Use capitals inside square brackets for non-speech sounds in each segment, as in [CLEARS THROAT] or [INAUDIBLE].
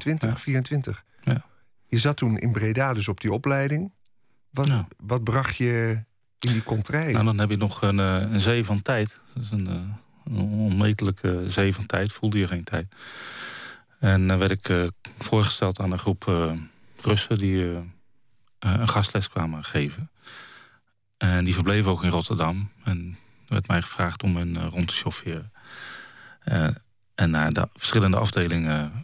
23, 24. Ja. Je zat toen in Breda dus op die opleiding. Wat, Ja. wat bracht je in die contraille? Nou, dan heb je nog een, eh, een zee van tijd. Dat is een, eh, een onmetelijke zee van tijd. Voelde je geen tijd. En dan werd ik eh, voorgesteld aan een groep eh, Russen die eh, eh, een gastles kwamen geven. En die verbleven ook in Rotterdam. En er werd mij gevraagd om hen eh, rond te chaufferen. Eh, en naar de verschillende afdelingen eh,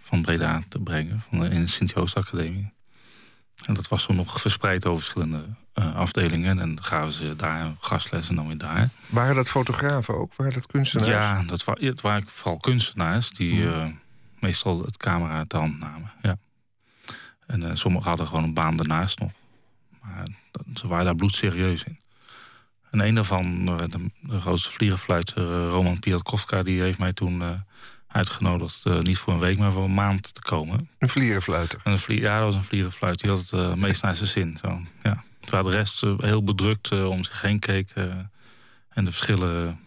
van Breda te brengen. Van de, in de Sint-Joost Academie. En dat was toen nog verspreid over verschillende eh, afdelingen. En dan gaven ze daar gastles en dan weer daar. Waren dat fotografen ook? Waren dat kunstenaars? Ja, dat wa het waren vooral kunstenaars die Hmm. eh, meestal het camera uit de hand namen. Ja. En eh, sommigen hadden gewoon een baan daarnaast nog. Maar dat- ze waren daar bloedserieus in. En een daarvan, eh, de, de grootste vliegenfluiter, eh, Roman Piatkovka... die heeft mij toen eh, uitgenodigd, eh, niet voor een week, maar voor een maand te komen. Een vlierenfluiter. En een ja, dat was een vliegenfluit. Die had het eh, meest naar zijn zin. Zo. Ja. Terwijl de rest eh, heel bedrukt om zich heen keek. en de verschillen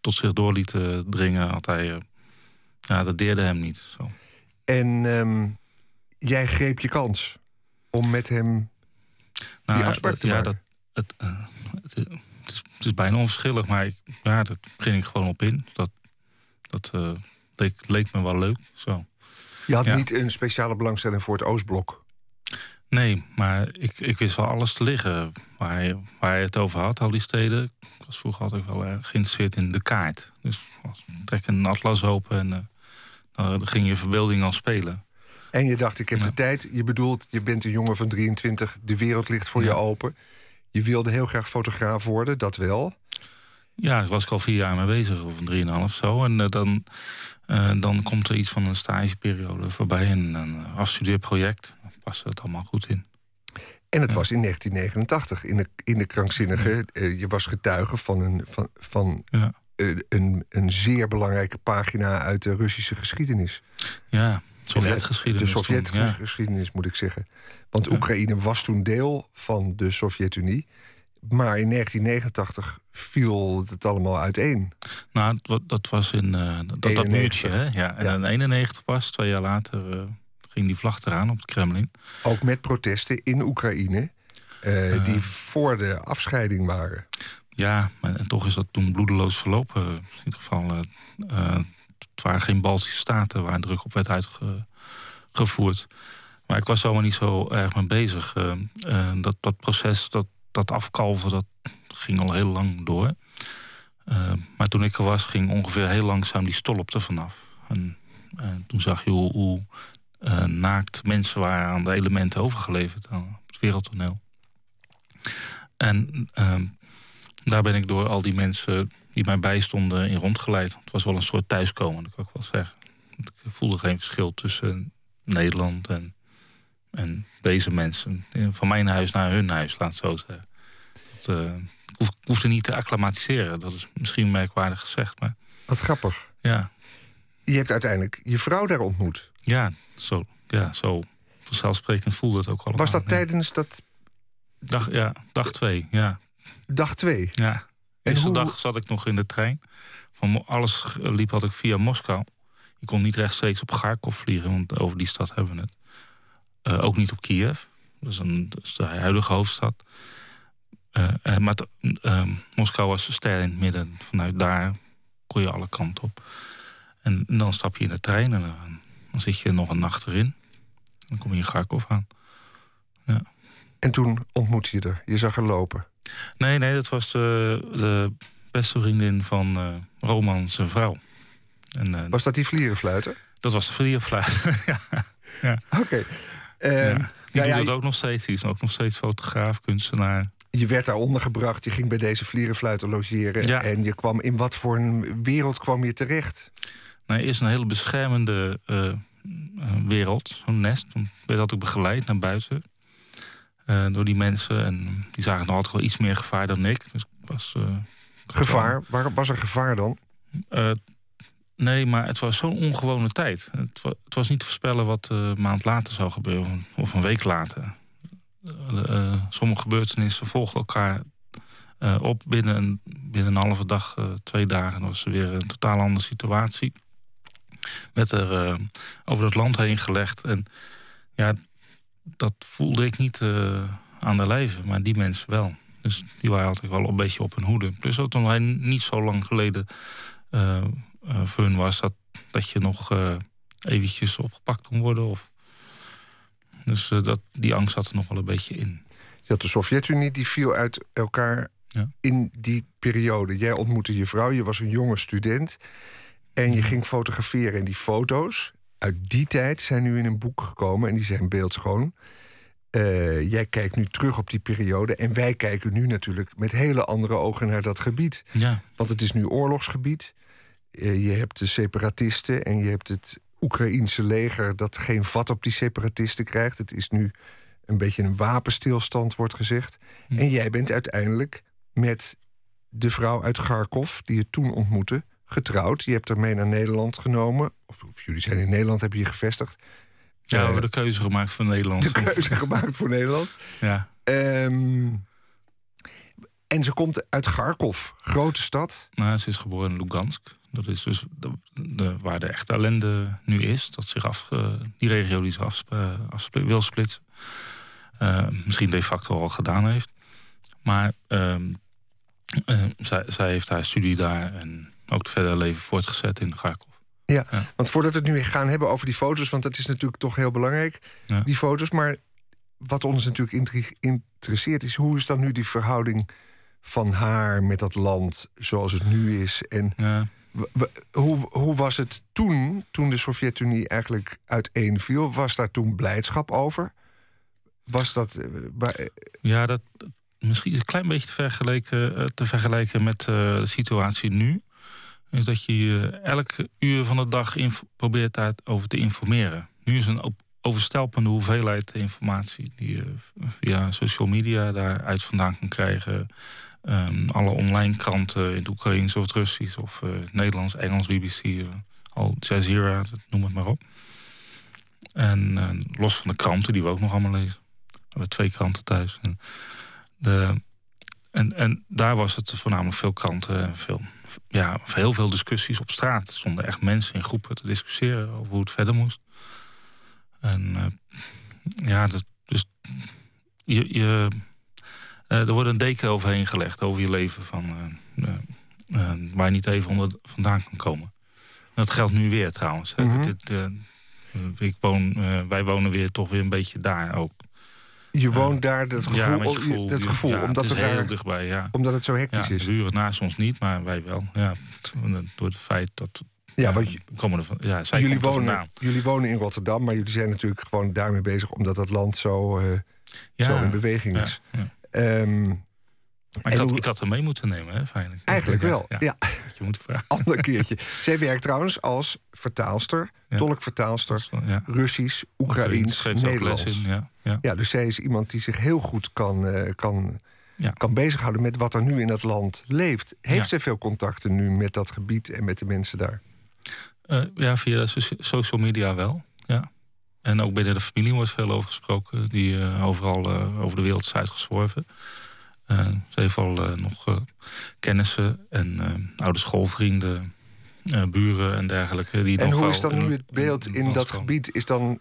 tot zich door liet dringen. Had hij, ja, dat deerde hem niet. Zo. En ehm, jij greep je kans om met hem Nou, die afspraak te ja, maken. dat, het, is, het is bijna onverschillig, maar ik, ja, dat ging ik gewoon op in. Dat, dat eh, leek, leek me wel leuk. Zo. Je had Ja. niet een speciale belangstelling voor het Oostblok. Nee, maar ik, ik wist wel alles te liggen waar hij, waar hij het over had, al die steden. Ik was vroeger altijd wel erg geïnteresseerd in de kaart. Dus trek een atlas open en eh, dan ging je verbeelding al spelen. En je dacht, ik heb Ja. de tijd. Je bedoelt, je bent een jongen van 23. De wereld ligt voor je open. Je wilde heel graag fotograaf worden, dat wel. Ja, daar was ik al vier jaar mee bezig, of drieënhalf zo. En eh, dan, eh, dan komt er iets van een stageperiode voorbij en een afstudeerproject. Dan past het allemaal goed in. En het Ja. was in 1989, in de, in de krankzinnige. eh, je was getuige van, een, van, van Ja. een, een zeer belangrijke pagina uit de Russische geschiedenis. Ja, De Sovjetgeschiedenis. ja. Sovjetgeschiedenis, moet ik zeggen. Want. Oekraïne was toen deel van de Sovjet-Unie. Maar in 1989 viel het allemaal uiteen. Nou, dat, wa- dat was in eh, dat, dat 91. muurtje, hè? Ja, en Ja. in 91 pas, twee jaar later, eh, ging die vlag eraan op het Kremlin. Ook met protesten in Oekraïne. eh, die voor de afscheiding waren. Ja, maar en toch is dat toen bloedeloos verlopen. In ieder geval, het waren geen Baltische staten waar druk op werd uitgevoerd. Maar ik was er allemaal niet zo erg mee bezig. Dat, dat proces, dat, dat afkalven, dat ging al heel lang door. Eh, maar toen ik er was, ging ongeveer heel langzaam die stolp er vanaf. En eh, toen zag je hoe, eh, naakt mensen waren aan de elementen overgeleverd op het wereldtoneel. En ehm, daar ben ik door al die mensen die mij bijstonden in rondgeleid. Het was wel een soort thuiskomen, dat kan ik wel zeggen. Ik voelde geen verschil tussen Nederland en, en deze mensen. Van mijn huis naar hun huis, laat het zo zeggen. Dat, eh, ik, hoef, ik hoefde niet te acclimatiseren. Dat is misschien merkwaardig gezegd, maar Wat grappig. ja, Je hebt uiteindelijk je vrouw daar ontmoet. ja, zo, ja, zo vanzelfsprekend voelde het ook allemaal. Was dat Ja. tijdens dat Dag, ja, dag twee, ja. dag twee? Ja, En hoe- dag zat ik nog in de trein. Van alles liep had ik via Moskou. Je kon niet rechtstreeks op Kharkov vliegen, want over die stad hebben we het. Eh, ook niet op Kiev. Dat is, een, de huidige hoofdstad. Eh, eh, maar t- eh, Moskou was ster in het midden. Vanuit daar kon je alle kanten op. En, dan stap je in de trein en dan, dan zit je nog een nacht erin. Dan kom je in Kharkov aan. En toen ontmoette je er. Je zag haar lopen. Nee, nee, dat was de, de beste vriendin van Roman, zijn vrouw. En, Was dat die vlierenfluiter? dat was de vliegenfluit. [LAUGHS] ja, Oké. Ehm, ja. Die nou ja, doet ook nog steeds. Die is ook nog steeds fotograaf, kunstenaar. Je werd daar ondergebracht. Je ging bij deze vlierenfluiter logeren. Ja. En je kwam in wat voor een wereld kwam je terecht? Nee, eerst een hele beschermende eh, eh, wereld, zo'n nest. Toen werd dat ook begeleid naar buiten. eh, door die mensen. En die zagen nog altijd wel iets meer gevaar dan ik. Dus was, Gevaar? Waar was er gevaar dan? Nee, maar het was zo'n ongewone tijd. Het, het was niet te voorspellen wat eh, een maand later zou gebeuren, of een week later. Eh, eh, sommige gebeurtenissen volgden elkaar op binnen een, binnen een halve dag, twee dagen. Dat was weer een totaal andere situatie. werd er over het land heen gelegd. En ja, dat voelde ik niet aan de lijve, maar die mensen wel. Dus die waren altijd wel een beetje op hun hoede. Plus dat toen hij niet zo lang geleden voor hun was... dat, dat je nog uh, eventjes opgepakt kon worden. Of... Dus dat, die angst zat er nog wel een beetje in. Ja, de Sovjet-Unie die viel uit elkaar ja. in die periode. Jij ontmoette je vrouw, je was een jonge student... en je ging fotograferen. En die foto's uit die tijd zijn nu in een boek gekomen... en die zijn beeldschoon... Uh, jij kijkt nu terug op die periode. En wij kijken nu natuurlijk met hele andere ogen naar dat gebied. Ja. Want het is nu oorlogsgebied. Uh, je hebt de separatisten en je hebt het Oekraïense leger dat geen vat op die separatisten krijgt. Het is nu een beetje een wapenstilstand, wordt gezegd. Hm. En jij bent uiteindelijk met de vrouw uit Kharkov, die je toen ontmoette, getrouwd. Je hebt haar mee naar Nederland genomen. Of, of jullie zijn in Nederland, hebben je gevestigd. Ja, we hebben de keuze gemaakt voor Nederland. De keuze gemaakt voor Nederland. [LAUGHS] Ja. Um, en ze komt uit Kharkov, grote stad. Nou, ze is geboren in Lugansk. Dat is dus de, de, waar de echte ellende nu is. Dat zich af, uh, die regio die zich af, uh, wil splitsen. Uh, misschien de facto al gedaan heeft. Maar ehm, zij, zij heeft haar studie daar en ook het verdere leven voortgezet in Kharkov. Ja, want voordat we het nu gaan hebben over die foto's, want dat is natuurlijk toch heel belangrijk, die foto's. Maar wat ons natuurlijk interesseert is hoe is dan nu die verhouding van haar met dat land zoals het nu is? En ja. Hoe, hoe was het toen, toen de Sovjet-Unie eigenlijk uiteenviel? Was daar toen blijdschap over? Was dat. Uh, ja, dat, misschien een klein beetje te vergelijken, eh, te vergelijken met de situatie nu is dat je je elke uur van de dag probeert daarover te informeren. Nu is een overstelpende hoeveelheid informatie die je via social media daaruit vandaan kan krijgen. Um, alle online kranten in het Oekraïens of het Russisch of uh, Nederlands, Engels, BBC, uh, Al Jazeera, noem het maar op. En uh, los van de kranten die we ook nog allemaal lezen. We hebben twee kranten thuis. En, de, en, en daar was het voornamelijk veel kranten en veel ja, heel veel discussies op straat. Er stonden echt mensen in groepen te discussiëren over hoe het verder moest. En ja, dat, dus je, je, er wordt een deken overheen gelegd over je leven van, uh, waar je niet even onder, vandaan kan komen. Dat geldt nu weer trouwens. Mm -hmm. Dit, ik woon, wij wonen weer toch weer een beetje daar ook. Je woont daar, dat gevoel, ja, gevoel, dat gevoel ja, omdat het heel dichtbij, ja. Omdat het zo hectisch ja, is. De buren naast ons niet, maar wij wel. Ja, door het feit dat... Ja, want komen er van, ja, zij jullie, wonen, jullie wonen in Rotterdam, maar jullie zijn natuurlijk gewoon daarmee bezig... omdat dat land zo, uh, zo in beweging is. Um, maar ik had, ik had er mee moeten nemen, hè, feitelijk. Eigenlijk wel, ja. ja. [LAUGHS] Je moet vragen. [LAUGHS] Ander keertje. [LAUGHS] Zij werkt trouwens als vertaalster, ja. tolkvertaalster... Ja. Russisch, Oekraïens, Nederlands. In, ja. Dus zij is iemand die zich heel goed kan, uh, kan, kan bezighouden... met wat er nu in dat land leeft. Heeft zij veel contacten nu met dat gebied en met de mensen daar? Uh, ja, via social media wel, ja. En ook binnen de familie wordt veel over gesproken... die uh, overal over de wereld is uitgezworven... Uh, ze heeft al nog kennissen en oude schoolvrienden, buren en dergelijke. Die en nog hoe is dan nu het beeld in, in dat gebied? Is dan,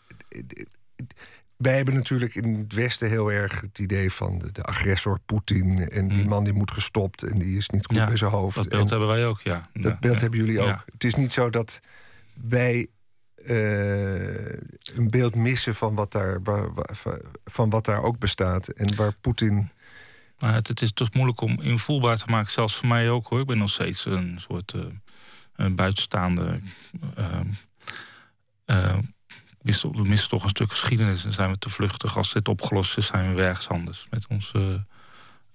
wij hebben natuurlijk in het Westen heel erg het idee van de, de agressor Poetin... en die mm. man die moet gestopt en die is niet goed ja, bij zijn hoofd. Dat beeld en hebben wij ook, ja. Dat ja, beeld ja. hebben jullie ook. Het is niet zo dat wij een beeld missen van wat, daar, van wat daar ook bestaat... en waar Poetin... Maar het, is toch moeilijk om invoelbaar te maken. Zelfs voor mij ook hoor. Ik ben nog steeds een soort uh, een buitenstaande. Uh, we missen toch een stuk geschiedenis. En zijn we te vluchtig. Als dit opgelost is, zijn we ergens anders met ons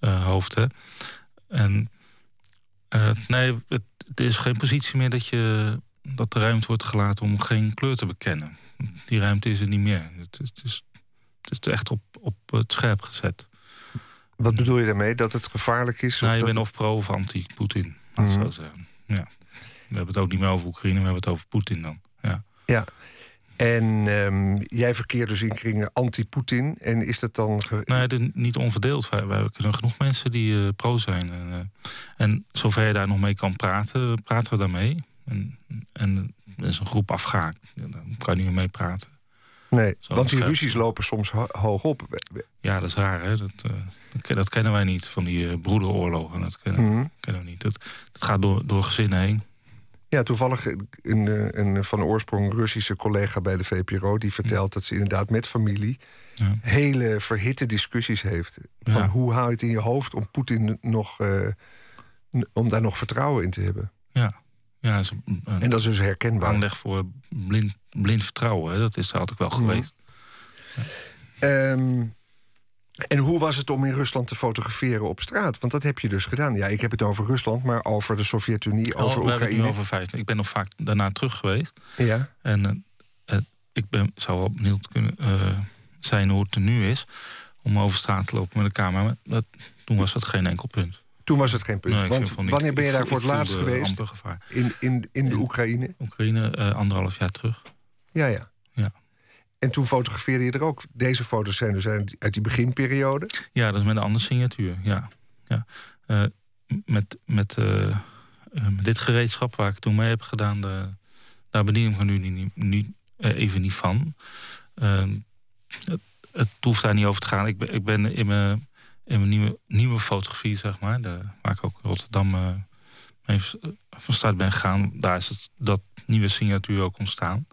hoofd. En nee, het, is geen positie meer dat, je, dat de ruimte wordt gelaten om geen kleur te bekennen. Die ruimte is er niet meer. Het, het, is, het is echt op, op het scherp gezet. Wat bedoel je daarmee? Dat het gevaarlijk is? Nou, je bent of pro of anti-Poetin. Dat zou zeggen. Ja. We hebben het ook niet meer over Oekraïne, we hebben het over Poetin dan. Ja. ja. En um, jij verkeert dus in kringen anti-Poetin. En is dat dan... Ge... Nee, niet onverdeeld. We hebben genoeg mensen die uh, pro zijn. En, uh, en zover je daar nog mee kan praten, praten we daarmee. En, en er is een groep afgehaakt. Daar kan je niet meer mee praten. Nee, want die ruzies lopen soms hoog op. Ja, dat is raar, hè? Dat, uh, dat kennen wij niet, van die uh, broederoorlogen. Dat kennen, mhm. kennen, we niet. Dat, dat gaat door, door gezinnen heen. Ja, toevallig een, eh, een van oorsprong Russische collega bij de VPRO... die vertelt dat ze inderdaad met familie... Ja. hele verhitte discussies heeft. Van hoe hou je het in je hoofd om Poetin nog... om daar nog vertrouwen in te hebben. Ja. Ja, en dat is dus herkenbaar. Aanleg voor blind, blind vertrouwen, hè? dat is er altijd wel geweest. Ehm, en hoe was het om in Rusland te fotograferen op straat? Want dat heb je dus gedaan. Ja, ik heb het over Rusland, maar over de Sovjet-Unie, oh, over Oekraïne. over vijf. Ik ben nog vaak daarna terug geweest. Ja. En uh, ik ben, zou wel benieuwd kunnen uh, zijn hoe het er nu is... om over straat te lopen met een camera. Maar dat, toen was dat geen enkel punt. Toen was het geen punt. Want wanneer ben je daar voor het laatst geweest? In, in, in de Oekraïne? Oekraïne, uh, anderhalf jaar terug. Ja, ja. ja. En toen fotografeerde je er ook. Deze foto's zijn dus uit die beginperiode? Ja, dat is met een andere signatuur. Ja. ja. Uh, met, met, uh, met dit gereedschap waar ik toen mee heb gedaan, de, daar bedien ik me nu niet, niet, even niet van. het, het hoeft daar niet over te gaan. Ik ben, ik ben in mijn in mijn nieuwe, nieuwe fotografie, zeg maar, de, waar ik ook in Rotterdam uh, mee van start ben gegaan, daar is het, dat nieuwe signatuur ook ontstaan.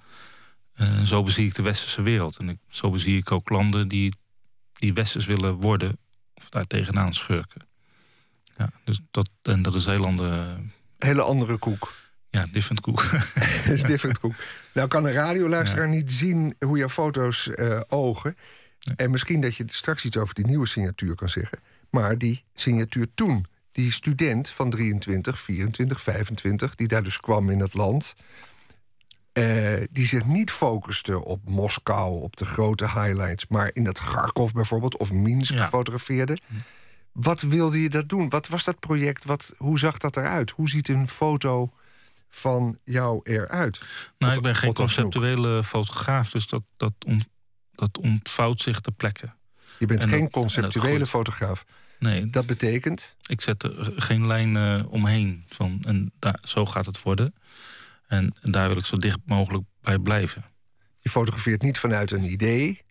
Uh, zo bezie ik de westerse wereld. En ik, zo bezie ik ook landen die, die westers willen worden, of daar tegenaan schurken. Ja, dus dat, en dat is heel andere... Hele andere koek. Ja, different koek. [LAUGHS] [LAUGHS] is different koek. Nou kan een radioluisteraar ja. niet zien hoe jouw foto's uh, ogen. En misschien dat je straks iets over die nieuwe signatuur kan zeggen. Maar die signatuur toen, die student van 23, 24, 25, die daar dus kwam in het land. Uh, die zich niet focuste op Moskou, op de grote highlights, maar in dat Kharkov bijvoorbeeld of Minsk fotografeerde. Hm. Wat wilde je dat doen? Wat was dat project? Wat, hoe zag dat eruit? Hoe ziet een foto van jou eruit? Nou, ik ben geen conceptuele fotograaf, dus dat, dat dat ontvouwt zich ter plekke. Je bent geen conceptuele fotograaf. Nee. Dat betekent? Ik zet er geen lijn uh, omheen. Van, en daar, zo gaat het worden. En, daar wil ik zo dicht mogelijk bij blijven. Je fotografeert niet vanuit een idee,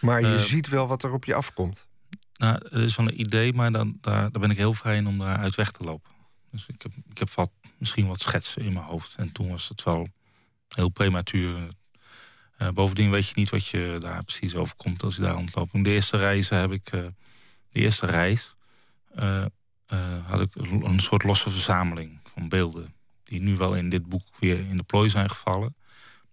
maar je uh, ziet wel wat er op je afkomt. Nou, het is van een idee, maar dan, daar, daar ben ik heel vrij in om daar uit weg te lopen. Dus ik heb, ik heb wat, misschien wat schetsen in mijn hoofd. En toen was het wel heel prematuur. Uh, bovendien weet je niet wat je daar precies overkomt als je daar rondloopt. De eerste reizen heb ik, uh, de eerste reis, uh, had ik een soort losse verzameling van beelden. Die nu wel in dit boek weer in de plooi zijn gevallen.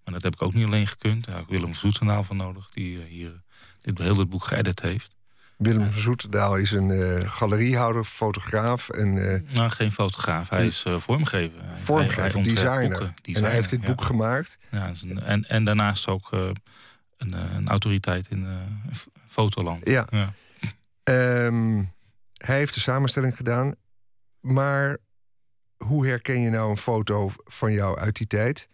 Maar dat heb ik ook niet alleen gekund. Daar heb ik Willem Zoetenaal van nodig, die hier dit, heel dit boek geëdit heeft. Willem Zoetedaal is een uh, galeriehouder, fotograaf. En, uh, nou, geen fotograaf, hij is uh, vormgever. Vormgever, hij, designer. En hij heeft dit boek gemaakt. Ja, en, en daarnaast ook een, een, autoriteit in fotoland. Ja. ja. Um, hij heeft de samenstelling gedaan. Maar hoe herken je nou een foto van jou uit die tijd?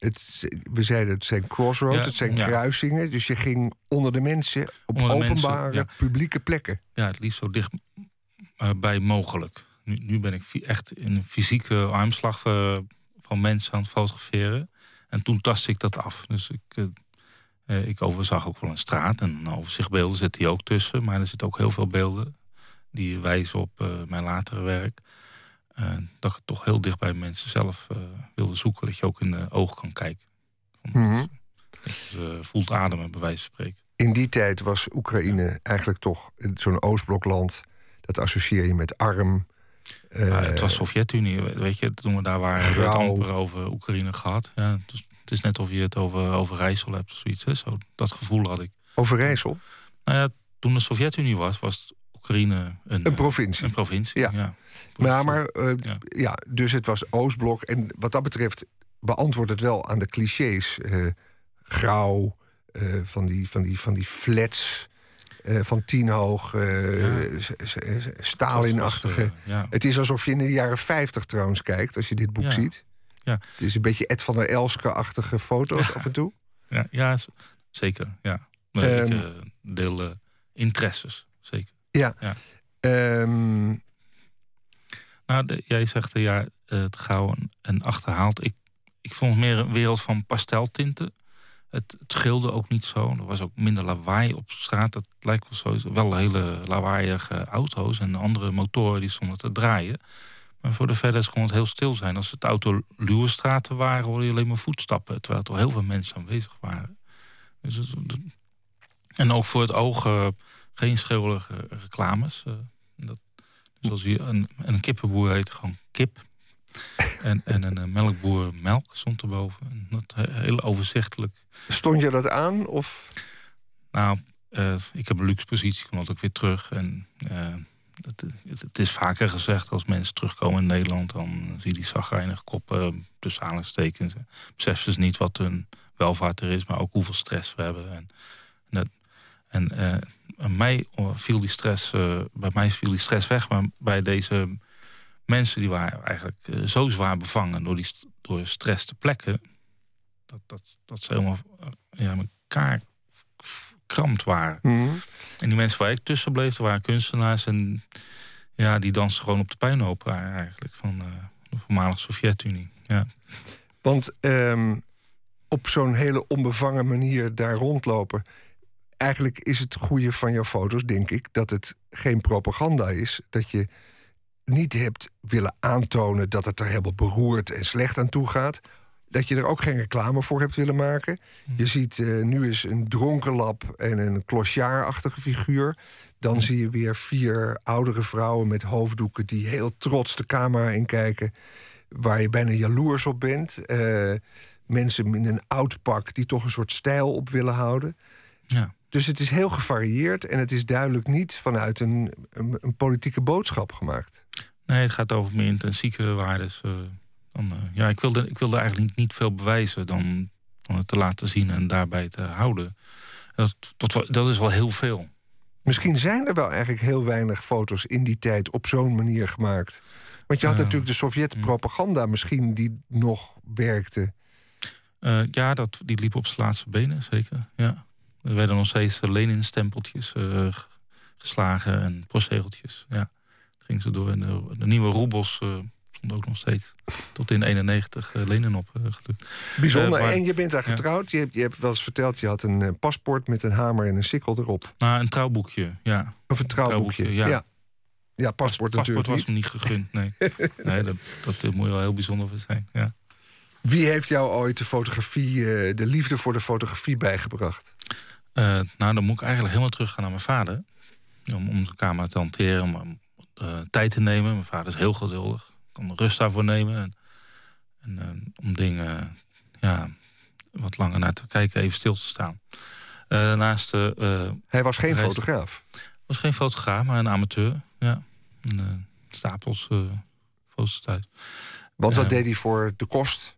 Het, we zeiden het zijn crossroads, het zijn kruisingen. Dus je ging onder de mensen op openbare publieke plekken. Ja, het liefst zo dicht uh, bij mogelijk. Nu, nu ben ik echt in een fysieke armslag uh, van mensen aan het fotograferen. En toen tastte ik dat af. Dus ik, uh, ik overzag ook wel een straat. En overzichtbeelden zitten hier ook tussen. Maar er zitten ook heel veel beelden die wijzen op mijn latere werk. Uh, dat ik toch heel dicht bij mensen zelf uh, wilde zoeken. Dat je ook in de ogen kan kijken. Mm -hmm. Dat je voelt ademen, bij wijze van spreken. In die tijd was Oekraïne eigenlijk toch zo'n Oostblokland. Dat associeer je met arm. Het was Sovjet-Unie, weet je. Toen we daar waren, hebben we het amper over Oekraïne gehad. Ja, dus het is net of je het over, over Rijssel hebt of zoiets. Hè. Zo, dat gevoel had ik. Over Rijssel? Nou ja, toen de Sovjet-Unie was, was Oekraïne een, een provincie. Een provincie, ja. ja. Maar, maar uh, ja. dus het was Oostblok. En wat dat betreft beantwoordt het wel aan de clichés. Uh, grauw, uh, van, die, van, die, van die flats... van ja. Stalin-achtige. Ja. Het is alsof je in de jaren 50 trouwens kijkt, als je dit boek ziet. Ja. Het is een beetje Ed van der Elske-achtige foto's af en toe. Ja, ja zeker. Ja. Um, ik deel interesses, zeker. Ja. ja. Um... Nou, jij zegt, ja, te gauw en achterhaald. Ik, ik vond het meer een wereld van pasteltinten. Het, het scheelde ook niet zo. Er was ook minder lawaai op straat. Dat lijkt wel zo. Wel hele lawaaiige auto's en andere motoren die stonden te draaien. Maar voor de verder kon het heel stil zijn. Als het auto straten waren, hoorde je alleen maar voetstappen. Terwijl er toch heel veel mensen aanwezig waren. Dus en ook voor het oog uh, geen schreeuwige reclames. Uh, dat, zoals hier een, een kippenboer heet gewoon kip. En, en een, eh, melkboer melk stond erboven. En dat heel overzichtelijk. Stond je dat aan? Of? Nou, ik heb een luxe positie, kom ook weer terug. En het, het, is vaker gezegd als mensen terugkomen in Nederland, dan zie je die zagrijnige koppen tussen aanhalingstekens. Beseffen ze niet wat hun welvaart er is, maar ook hoeveel stress we hebben. En, dat, en uh, mij viel die stress, uh, bij mij viel die stress weg, maar bij deze mensen die waren eigenlijk uh, zo zwaar bevangen door, die, door stress te plekken, dat, dat, dat ze helemaal ja, elkaar krampt waren. Mm en die mensen waar ik tussen bleef, waren kunstenaars. En ja, die dansten gewoon op de puinhoop eigenlijk van uh, de voormalige Sovjet-Unie. Ja. Want um, op zo'n hele onbevangen manier daar rondlopen. Eigenlijk is het goede van jouw foto's, denk ik, dat het geen propaganda is. Dat je niet hebt willen aantonen dat het er helemaal beroerd en slecht aan toe gaat dat je er ook geen reclame voor hebt willen maken. Hm. Je ziet uh, nu eens een dronkenlap en een clochard-achtige figuur. Dan hm. zie je weer vier oudere vrouwen met hoofddoeken... die heel trots de camera inkijken, waar je bijna jaloers op bent. Uh, mensen in een oud pak die toch een soort stijl op willen houden. Ja. Dus het is heel gevarieerd en het is duidelijk niet vanuit een, een, een politieke boodschap gemaakt. Nee, het gaat over meer intensieke waarden. Uh dan, eh, ja, ik wilde, ik wilde eigenlijk niet, veel bewijzen dan, dan het te laten zien en daarbij te houden. Dat, dat, dat is wel heel veel. Misschien zijn er wel eigenlijk heel weinig foto's in die tijd op zo'n manier gemaakt. Want je had natuurlijk de Sovjet-propaganda misschien die nog werkte. Uh, ja, dat, die liep op zijn laatste benen, zeker. Ja. Er werden nog steeds Lenin-stempeltjes uh, geslagen en postzegeltjes. Ja. Het ging zo door. En de, de nieuwe roebels ook nog steeds. Tot in 91 uh, eh, Lenin op uh, Bijzonder. en je bent daar getrouwd. Je hebt, je hebt wel eens verteld, je had een uh, paspoort met een hamer en een sikkel erop. Nou, een trouwboekje, ja. Of een trouwboekje, ja. ja. ja. paspoort, Pas, natuurlijk was me niet gegund, nee. [LAUGHS] nee, dat, dat moet wel heel bijzonder voor zijn, ja. Wie heeft jou ooit de fotografie, de liefde voor de fotografie bijgebracht? Nou, dan moet ik eigenlijk helemaal teruggaan naar mijn vader. Om, om zijn camera te hanteren, om tijd te nemen. Mijn vader is heel geduldig kan rust daarvoor nemen. En, en uh, om dingen ja, wat langer naar te kijken, even stil te staan. Naast, Hij was geen fotograaf? was geen fotograaf, maar een amateur. Ja. En, stapels foto's thuis. Want wat deed hij voor de kost?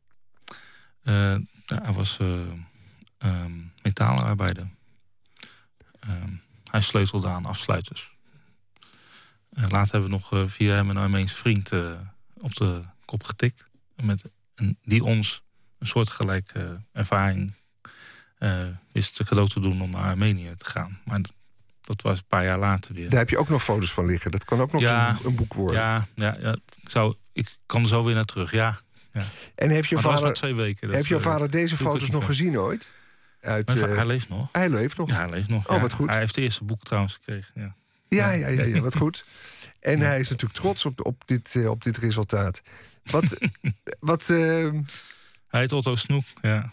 hij was um, metaalarbeider. Ehm, hij sleutelde aan afsluiters. later hebben we nog via hem een Armeense vriend op de kop getikt. Met een, die ons een soortgelijke ervaring wist cadeau te doen om naar Armenië te gaan. Maar dat was een paar jaar later weer. Daar heb je ook nog foto's van liggen. Dat kan ook nog ja, een, boek worden. Ja, ja, ja ik, zou, ik kan zo weer naar terug, ja. ja. En heeft je vader, twee weken. heeft jouw vader deze foto's nog gezien ooit? Uit, uh, hij leeft nog. Hij leeft nog? Ja, hij leeft nog. Oh, wat goed. Hij heeft het eerste boek trouwens gekregen, ja. Ja, ja, ja, ja, wat goed. [LAUGHS] En hij is natuurlijk trots op, op, dit, uh, op dit resultaat. Wat. [LAUGHS] wat uh, hij heet Otto Snoek, ja.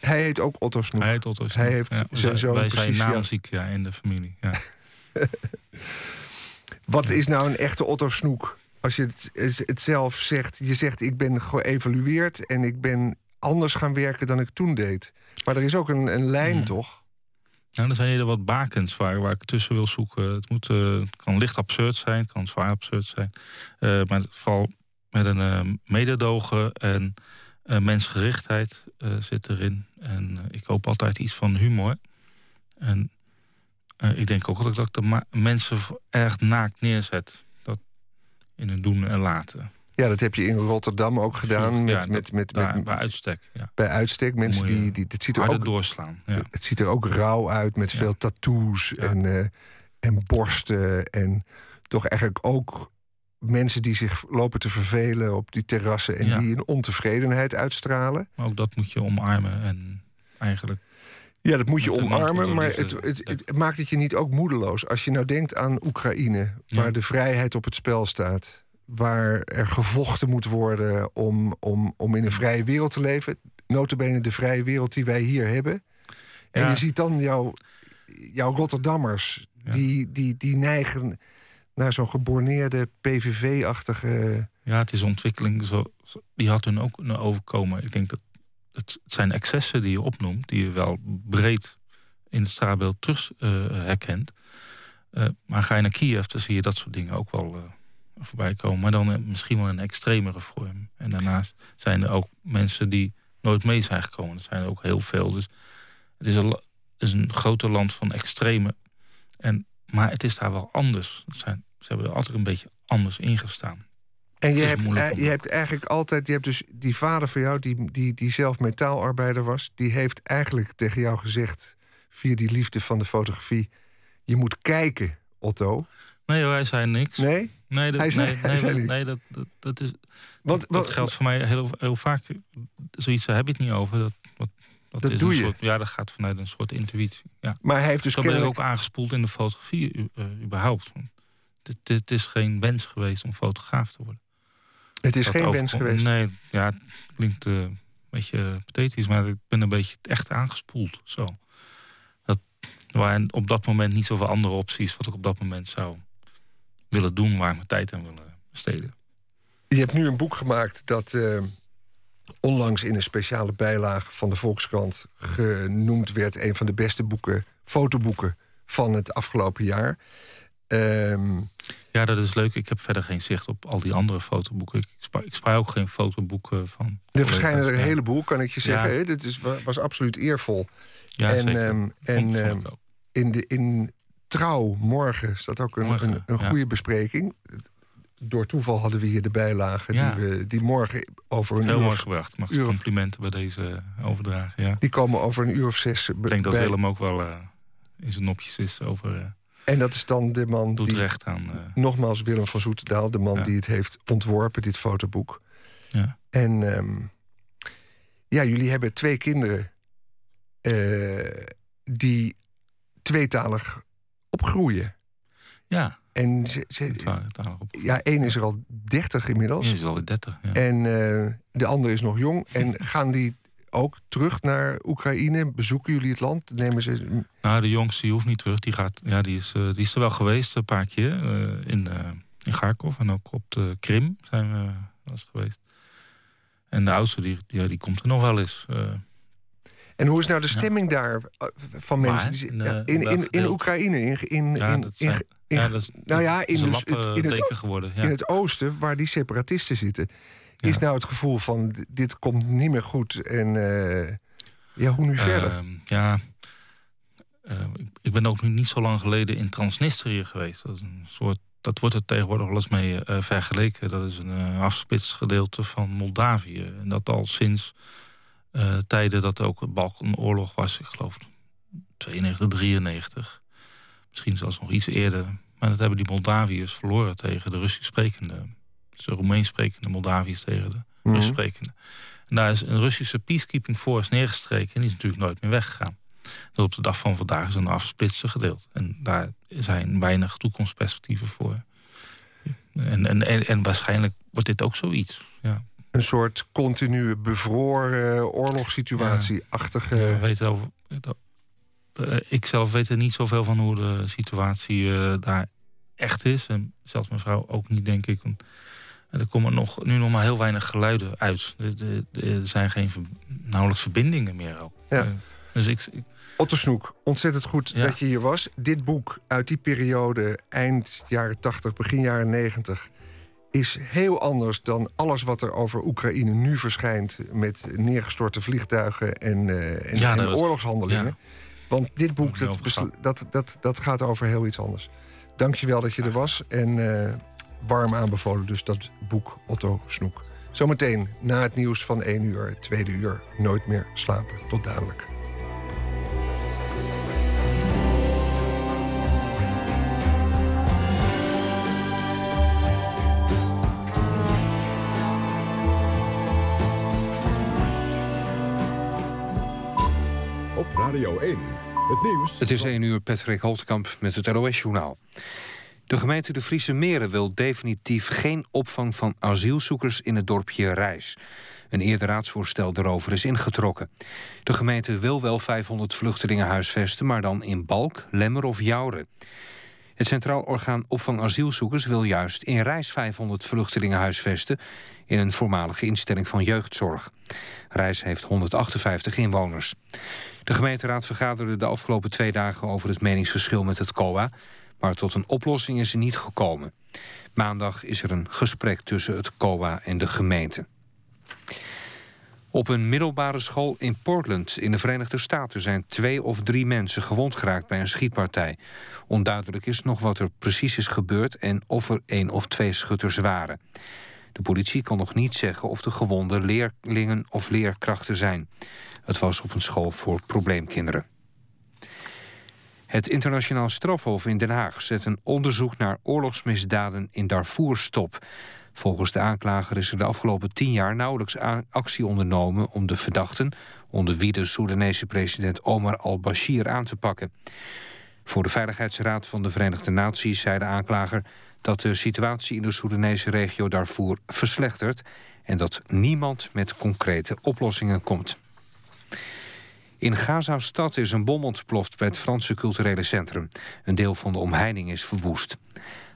Hij heet ook Otto Snoek. Hij heet Otto Snoek. Hij heeft zijn zoon Wij zijn naamziek ja. in de familie. Ja. [LAUGHS] wat is nou een echte Otto Snoek? Als je het, het zelf zegt. Je zegt ik ben geëvalueerd en ik ben anders gaan werken dan ik toen deed. Maar er is ook een, een lijn, hmm. toch? Nou, er zijn hier wat bakens waar, waar ik tussen wil zoeken. Het, moet, uh, kan licht absurd zijn, het kan zwaar absurd zijn. Uh, maar valt met een uh, mededogen en mensgerichtheid zit erin. En ik hoop altijd iets van humor. En ik denk ook dat ik de mensen erg naakt neerzet. Dat in hun doen en laten. Ja, dat heb je in Rotterdam ook gedaan. Met, ja, met, met, met, bij uitstek. Ja. Bij uitstek. Mensen die, die. Het ziet er ook, doorslaan. Ja. Het ziet er ook rauw uit met veel tattoos en, uh, en borsten. En toch eigenlijk ook mensen die zich lopen te vervelen op die terrassen en die een ontevredenheid uitstralen. Maar ook dat moet je omarmen en eigenlijk. Ja, dat moet je omarmen, maar het, het, het, maakt het je niet ook moedeloos. Als je nou denkt aan Oekraïne, waar de vrijheid op het spel staat, waar er gevochten moet worden om, om, om in een vrije wereld te leven. Notabene de vrije wereld die wij hier hebben. En je ziet dan jouw, jouw Rotterdammers, die, die, die neigen naar zo'n geborneerde PVV-achtige. Ja, het is ontwikkeling. Zo, die had hun ook overkomen. Ik denk dat het, zijn excessen die je opnoemt, die je wel breed in het straatbeeld terug uh, herkent. Uh, maar ga je naar Kiev, dan zie je dat soort dingen ook wel uh, voorbij komen. Maar dan misschien wel een extremere vorm. En daarnaast zijn er ook mensen die nooit mee zijn gekomen. Er zijn er ook heel veel. Dus het is een, is een groter land van extreme. En, maar het is daar wel anders. Zijn, ze hebben er altijd een beetje anders ingestaan. En je hebt, eh, je hebt eigenlijk altijd, je hebt dus die vader van jou, die, die, die zelf metaalarbeider was, die heeft eigenlijk tegen jou gezegd, via die liefde van de fotografie, je moet kijken, Otto. Nee, hij zei niks. Nee? Nee, dat, hij zei, nee, hij zei niks. nee dat, dat, dat, is. Want, dat geldt voor mij heel, heel vaak. Zoiets heb je het niet over. Dat, wat, dat, dat is doe een je. Soort, ja, dat gaat vanuit een soort intuïtie. Ja. Maar hij heeft dus Zo ben ik ook aangespoeld in de fotografie uh, überhaupt. Het, is geen wens geweest om fotograaf te worden. Het is geen wens geweest? Nee, ja, het klinkt uh, een beetje pathetisch, maar ik ben een beetje echt aangespoeld. Zo. Dat waren op dat moment niet zoveel andere opties wat ik op dat moment zou willen doen, waar ik mijn tijd aan willen besteden. Je hebt nu een boek gemaakt dat uh, onlangs in een speciale bijlage van de Volkskrant genoemd werd een van de beste boeken, fotoboeken van het afgelopen jaar. Um, ja, dat is leuk. Ik heb verder geen zicht op al die andere fotoboeken. Ik spaar, ik spaar ook geen fotoboeken van. Er verschijnen er een heleboel, kan ik je zeggen. Ja. Dit is, was absoluut eervol. Ja, en zeker. Um, en um, in, de, in Trouw morgen staat ook een, morgen, een, een goede ja. bespreking. Door toeval hadden we hier de bijlagen ja. die, we, die morgen over een Heel uur mooi of, gebracht. Mag uur complimenten bij deze overdragen. Ja. Die komen over een uur of zes. Ik denk dat Willem ook wel uh, in zijn nopjes is over. Uh, en dat is dan de man Doet die... recht aan... Uh, nogmaals, Willem van Zoetendaal. De man Ja. die het heeft ontworpen, dit fotoboek. ja. En ehm, ja, jullie hebben twee kinderen... eh, die tweetalig opgroeien. ja, En ze, ze- ja, één is er al dertig inmiddels. Ja, is al 30. Ja. En eh, de andere is nog jong. En gaan die ook terug naar Oekraïne? Bezoeken jullie het land? Nemen ze... Nou, de jongste die hoeft niet terug. Die, gaat, ja, die, is, eh, die is er wel geweest een paar keer. eh, in, in Kharkov en ook op de Krim zijn we eens geweest. En de oudste die, die, die komt er nog wel eens. En hoe is nou de stemming daar eh, van mensen? die- In, in, in? Oekraïne, in, in, in, ja, dat is, nou ja, in dus in het teken geworden. Ja. in het oosten, waar die separatisten zitten, is nou het gevoel van dit komt niet meer goed. En eh, ja, hoe nu verder? Ehm, ja, eh, ik, ben ook nu niet zo lang geleden in Transnistrië geweest. Dat, is een soort, dat wordt er tegenwoordig wel eens mee vergeleken. Dat is een uh, afgesplitst gedeelte van Moldavië. En dat al sinds eh, tijden dat er ook een Balkanoorlog was. Ik geloof 92, 93. Misschien zelfs nog iets eerder. Maar dat hebben die Moldaviërs verloren tegen de Russisch sprekende. Dus de Roemeens sprekende Moldaviërs tegen de Mhm. Russisch sprekende. En daar is een Russische peacekeeping force neergestreken. En die is natuurlijk nooit meer weggegaan. Dat op de dag van vandaag is een afgesplitste gedeelte. En daar zijn weinig toekomstperspectieven voor. En, en, en, en waarschijnlijk wordt dit ook zoiets. Ja. Een soort continue bevroren oorlogssituatie-achtige... Ja, we weten over, uh, ik zelf weet er niet zoveel van hoe de situatie uh, daar echt is. En zelfs mijn vrouw ook niet, denk ik. En er komen nog, nu nog maar heel weinig geluiden uit. Er, er, er zijn geen nauwelijks verbindingen meer ook. Ja. Dus ik, ik Otto Snoek, ontzettend goed Ja. dat je hier was. Dit boek uit die periode, eind jaren 80, begin jaren 90... is heel anders dan alles wat er over Oekraïne nu verschijnt... met neergestorte vliegtuigen en, uh, en, Ja, en oorlogshandelingen. ja. Want dit boek, dat, dat, dat, dat gaat over heel iets anders. Dank je wel dat je er was. En eh, warm aanbevolen dus dat boek Otto Snoek. Zometeen na het nieuws van 1 uur, tweede uur... Nooit meer slapen. Tot dadelijk. Radio 1. Het nieuws. Het is 1 uur, Patrick Holtkamp met het NOS-journaal. De gemeente De Friese Meren wil definitief geen opvang van asielzoekers in het dorpje Rijs. Een eerder raadsvoorstel daarover is ingetrokken. De gemeente wil wel 500 vluchtelingen huisvesten, maar dan in Balk, Lemmer of Jouren. Het Centraal Orgaan Opvang Asielzoekers wil juist in Rijs 500 vluchtelingen huisvesten in een voormalige instelling van jeugdzorg. Rijs heeft 158 inwoners. De gemeenteraad vergaderde de afgelopen twee dagen over het meningsverschil met het COA, maar tot een oplossing is er niet gekomen. Maandag is er een gesprek tussen het COA en de gemeente. Op een middelbare school in Portland in de Verenigde Staten... zijn twee of drie mensen gewond geraakt bij een schietpartij. Onduidelijk is nog wat er precies is gebeurd... en of er één of twee schutters waren. De politie kan nog niet zeggen of de gewonden leerlingen of leerkrachten zijn. Het was op een school voor probleemkinderen. Het internationaal strafhof in Den Haag zet een onderzoek naar oorlogsmisdaden in Darfur stop. Volgens de aanklager is er de afgelopen tien jaar nauwelijks actie ondernomen om de verdachten, onder wie de Soedanese president Omar al-Bashir, aan te pakken. Voor de Veiligheidsraad van de Verenigde Naties zei de aanklager dat de situatie in de Soedanese regio Darfur verslechtert en dat niemand met concrete oplossingen komt. In Gaza-stad is een bom ontploft bij het Franse culturele centrum. Een deel van de omheining is verwoest.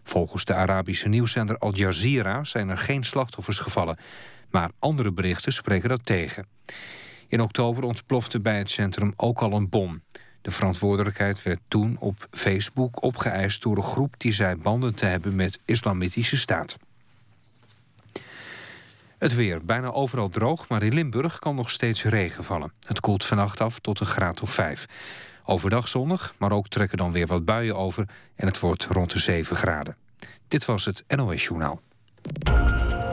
Volgens de Arabische nieuwszender Al Jazeera zijn er geen slachtoffers gevallen. Maar andere berichten spreken dat tegen. In oktober ontplofte bij het centrum ook al een bom. De verantwoordelijkheid werd toen op Facebook opgeëist door een groep die zei banden te hebben met Islamitische Staat. Het weer. Bijna overal droog, maar in Limburg kan nog steeds regen vallen. Het koelt vannacht af tot een graad of 5. Overdag zonnig, maar ook trekken dan weer wat buien over... en het wordt rond de 7 graden. Dit was het NOS Journaal.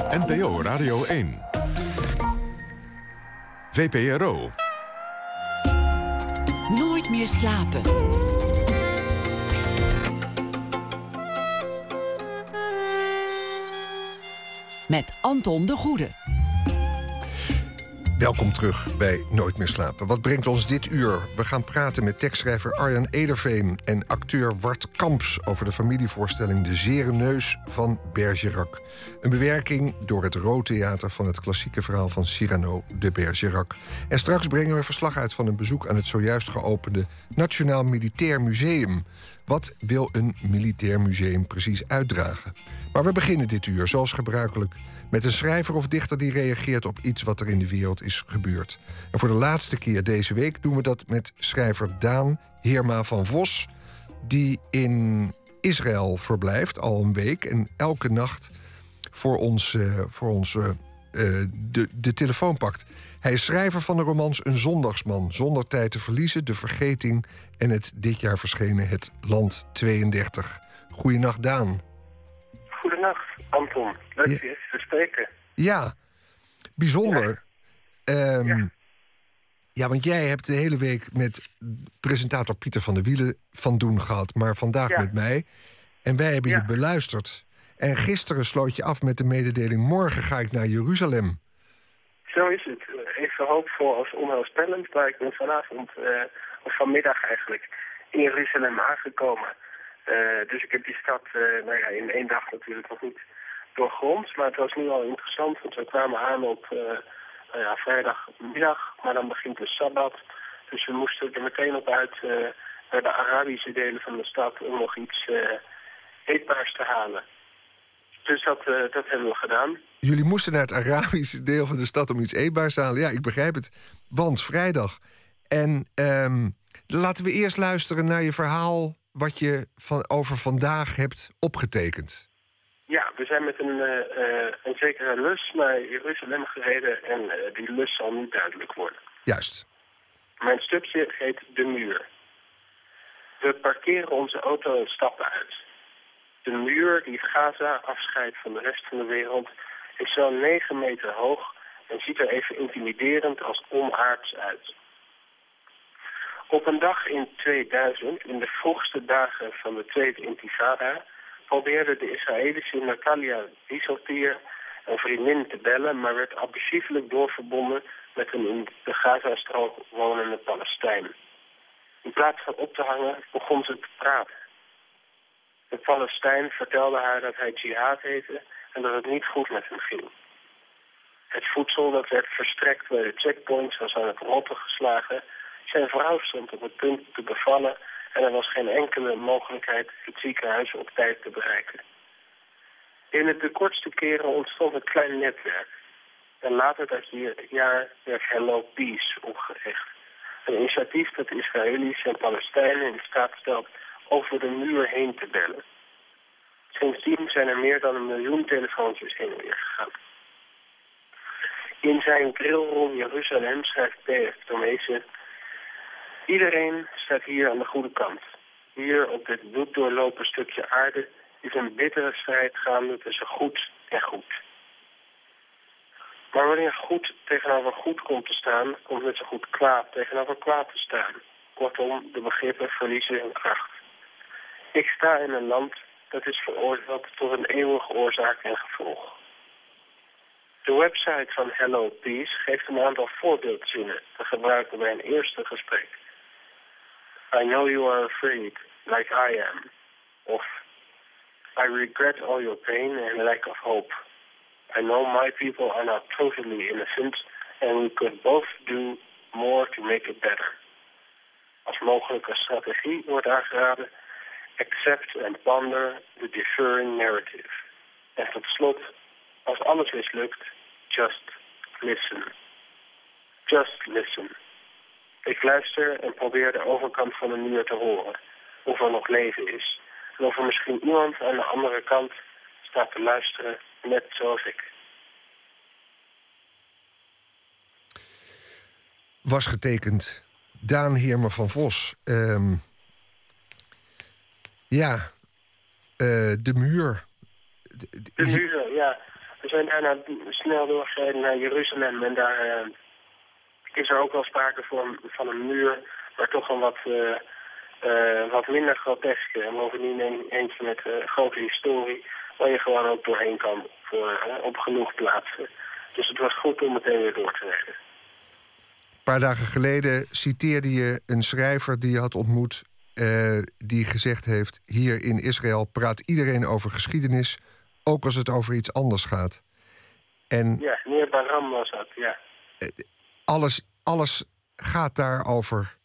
NPO Radio 1. VPRO. Nooit meer slapen. Met Anton de Goede. Welkom terug bij Nooit meer slapen. Wat brengt ons dit uur? We gaan praten met tekstschrijver Arjan Ederveen en acteur Wart Kamps over de familievoorstelling De Zere Neus van Bergerac. Een bewerking door het Rood Theater van het klassieke verhaal van Cyrano de Bergerac. En straks brengen we verslag uit van een bezoek aan het zojuist geopende Nationaal Militair Museum. Wat wil een militair museum precies uitdragen? Maar we beginnen dit uur, zoals gebruikelijk met een schrijver of dichter die reageert op iets wat er in de wereld is gebeurd. En voor de laatste keer deze week doen we dat met schrijver Daan Heerma van Vos, die in Israël verblijft al een week en elke nacht voor ons, uh, voor ons de, de telefoon pakt. Hij is schrijver van de romans Een Zondagsman, Zonder tijd te verliezen, De Vergeting en het dit jaar verschenen Het Land 32. Goedenacht, Daan. Goedenacht, Anton. Leuk je eens te spreken. Ja, bijzonder. Ja. Ehm, ja. want jij hebt de hele week met presentator Pieter van der Wielen van doen gehad, maar vandaag met mij. En wij hebben je beluisterd. En gisteren sloot je af met de mededeling: morgen ga ik naar Jeruzalem. Zo is het. Even hoopvol als onheilspellend, maar ik ben vanavond, uh, of vanmiddag eigenlijk, in Jeruzalem aangekomen. Uh, dus ik heb die stad uh, nou ja, in één dag natuurlijk nog niet doorgrond. Maar het was nu al interessant, want we kwamen aan op nou ja, vrijdagmiddag. Maar dan begint de Sabbat. Dus we moesten er meteen op uit naar de Arabische delen van de stad om nog iets eetbaars te halen. Dus dat, dat hebben we gedaan. Jullie moesten naar het Arabische deel van de stad om iets eetbaars te halen. Ja, ik begrijp het. Want vrijdag. En um, laten we eerst luisteren naar je verhaal wat je van, over vandaag hebt opgetekend. Ja, we zijn met een, uh, een zekere lus naar Jeruzalem gereden en uh, die lus zal niet duidelijk worden. Juist. Mijn stukje heet De Muur. We parkeren onze auto en stappen uit. De muur die Gaza afscheidt van de rest van de wereld is zo'n 9 meter hoog en ziet er even intimiderend als onaards uit. Op een dag in 2000, in de vroegste dagen van de Tweede Intifada, probeerde de Israëlische Natalia Dieseltier een vriendin te bellen, maar werd abusiefelijk doorverbonden met een in de Gazastrook wonende Palestijn. In plaats van op te hangen, begon ze te praten. De Palestijn vertelde haar dat hij jihad heette en dat het niet goed met hem ging. Het voedsel dat werd verstrekt bij de checkpoints was aan het rotten geslagen. Zijn vrouw stond op het punt te bevallen en er was geen enkele mogelijkheid het ziekenhuis op tijd te bereiken. In de kortste keren ontstond een klein netwerk. En later dat jaar werd Hello Peace opgericht. Een initiatief dat Israëli's en Palestijnen in staat stelt over de muur heen te bellen. Sindsdien zijn er meer dan een miljoen telefoontjes heen en weer gegaan. In zijn grillroom Jeruzalem schrijft P.F. Tomezen... Iedereen staat hier aan de goede kant. Hier op dit bloeddoorlopen stukje aarde is een bittere strijd gaande tussen goed en goed. Maar wanneer goed tegenover goed komt te staan, komt net zo goed kwaad tegenover kwaad te staan. Kortom, de begrippen verliezen hun kracht. Ik sta in een land dat is veroordeeld tot een eeuwige oorzaak en gevolg. De website van Hello Peace geeft een aantal voorbeeldzinnen te gebruiken bij een eerste gesprek. I know you are afraid, like I am. Of I regret all your pain and lack of hope. I know my people are not totally innocent and we could both do more to make it better. Als mogelijke strategie wordt aangeraden accept and ponder the deferring narrative. En tot slot, als alles mislukt, just listen. Just listen. Ik luister en probeer de overkant van de muur te horen. Of er nog leven is. En of er misschien iemand aan de andere kant staat te luisteren, net zoals ik. Was getekend Daan Heermer van Vos. Um, ja, uh, de muur. De, de muur, ja. We zijn daarna snel doorgereden naar Jeruzalem en daar uh, is er ook wel sprake van, van een muur, maar toch een wat, uh, wat minder grotesk. En bovendien een, eentje met grote historie, waar je gewoon ook doorheen kan voor, op genoeg plaatsen. Dus het was goed om meteen weer door te rijden. Een paar dagen geleden citeerde je een schrijver die je had ontmoet uh, die gezegd heeft: hier in Israël praat iedereen over geschiedenis, ook als het over iets anders gaat. En ja, meneer Baram was dat, ja. Uh, alles, alles gaat daarover.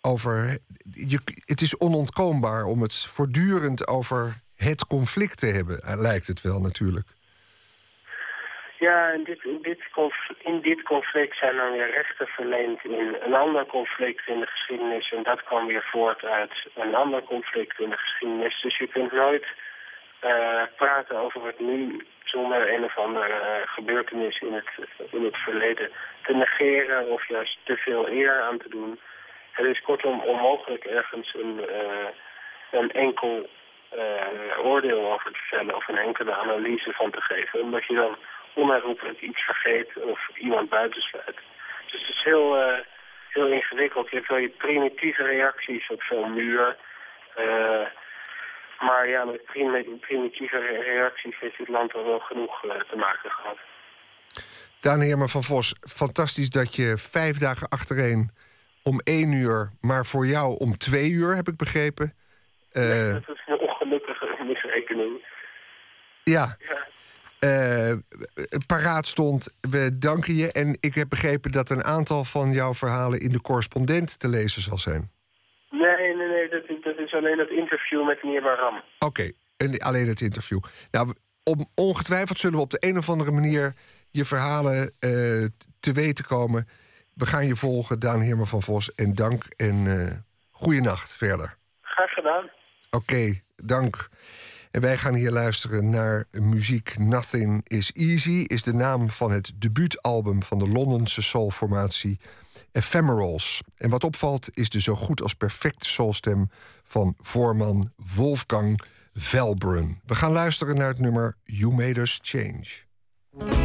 Over, je, het is onontkoombaar om het voortdurend over het conflict te hebben, eh, lijkt het wel natuurlijk. Ja, in dit, in, dit in dit conflict zijn dan weer rechten verleend in een ander conflict in de geschiedenis. En dat kwam weer voort uit een ander conflict in de geschiedenis. Dus je kunt nooit uh, praten over het nu zonder een of andere uh, gebeurtenis in het, in het verleden te negeren of juist te veel eer aan te doen. Het is kortom onmogelijk ergens een, uh, een enkel oordeel over te vellen of een enkele analyse van te geven. Omdat je dan onherroepelijk iets vergeet of iemand buitensluit. Dus het is heel, uh, heel ingewikkeld. Je hebt wel je primitieve reacties op zo'n muur. Uh, maar ja, met primitieve reacties heeft dit land al wel genoeg uh, te maken gehad. Daan Heerma van Vos, fantastisch dat je vijf dagen achtereen om één uur, maar voor jou om twee uur, heb ik begrepen. Dat is een ongelukkige misrekening. Ja. ja uh, paraat stond. We danken je. En ik heb begrepen dat een aantal van jouw verhalen in de correspondent te lezen zal zijn. Nee, nee, nee. Dat, dat is alleen het interview met meneer Baram. Oké, okay, alleen het interview. Nou, om, ongetwijfeld zullen we op de een of andere manier je verhalen uh, te weten komen. We gaan je volgen, Daan Heermer van Vos. En dank en uh, goeienacht verder. Graag gedaan. Oké, okay, dank. En wij gaan hier luisteren naar muziek Nothing is Easy... is de naam van het debuutalbum van de Londense soulformatie Ephemerals. En wat opvalt is de zo goed als perfecte soulstem van voorman Wolfgang Velbrun. We gaan luisteren naar het nummer You Made Us Change.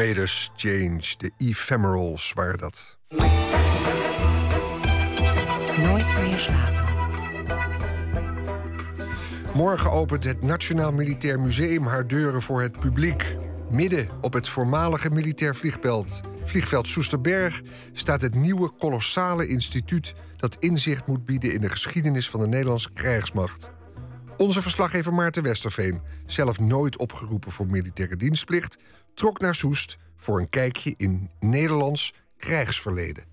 Change, de Ephemerals waren dat. Nooit meer slapen. Morgen opent het Nationaal Militair Museum haar deuren voor het publiek. Midden op het voormalige militair vliegveld, vliegveld Soesterberg staat het nieuwe kolossale instituut dat inzicht moet bieden in de geschiedenis van de Nederlandse krijgsmacht. Onze verslaggever Maarten Westerveen, zelf nooit opgeroepen voor militaire dienstplicht, trok naar Soest voor een kijkje in Nederlands krijgsverleden.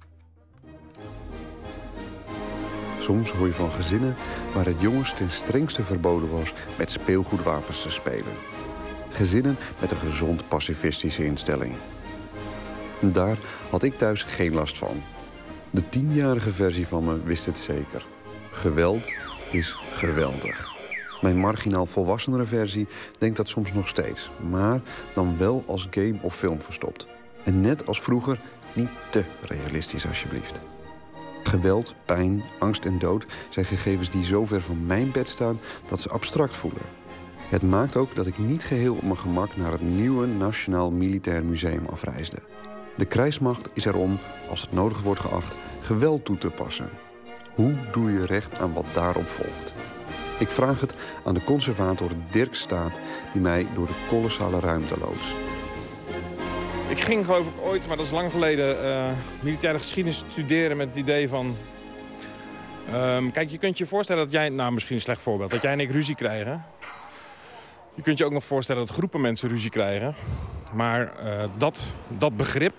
Soms hoor je van gezinnen waar het jongens ten strengste verboden was met speelgoedwapens te spelen. Gezinnen met een gezond pacifistische instelling. Daar had ik thuis geen last van. De tienjarige versie van me wist het zeker. Geweld is geweldig. Mijn marginaal volwassenere versie denkt dat soms nog steeds, maar dan wel als game of film verstopt. En net als vroeger niet te realistisch alsjeblieft. Geweld, pijn, angst en dood zijn gegevens die zo ver van mijn bed staan dat ze abstract voelen. Het maakt ook dat ik niet geheel op mijn gemak naar het nieuwe Nationaal Militair Museum afreisde. De krijgsmacht is erom, als het nodig wordt geacht, geweld toe te passen. Hoe doe je recht aan wat daarop volgt? Ik vraag het aan de conservator Dirk Staat, die mij door de kolossale ruimte loodst. Ik ging geloof ik ooit, maar dat is lang geleden, eh, militaire geschiedenis studeren met het idee van... ehm, kijk, je kunt je voorstellen dat jij, nou misschien een slecht voorbeeld, dat jij en ik ruzie krijgen. Je kunt je ook nog voorstellen dat groepen mensen ruzie krijgen. Maar eh, dat, dat begrip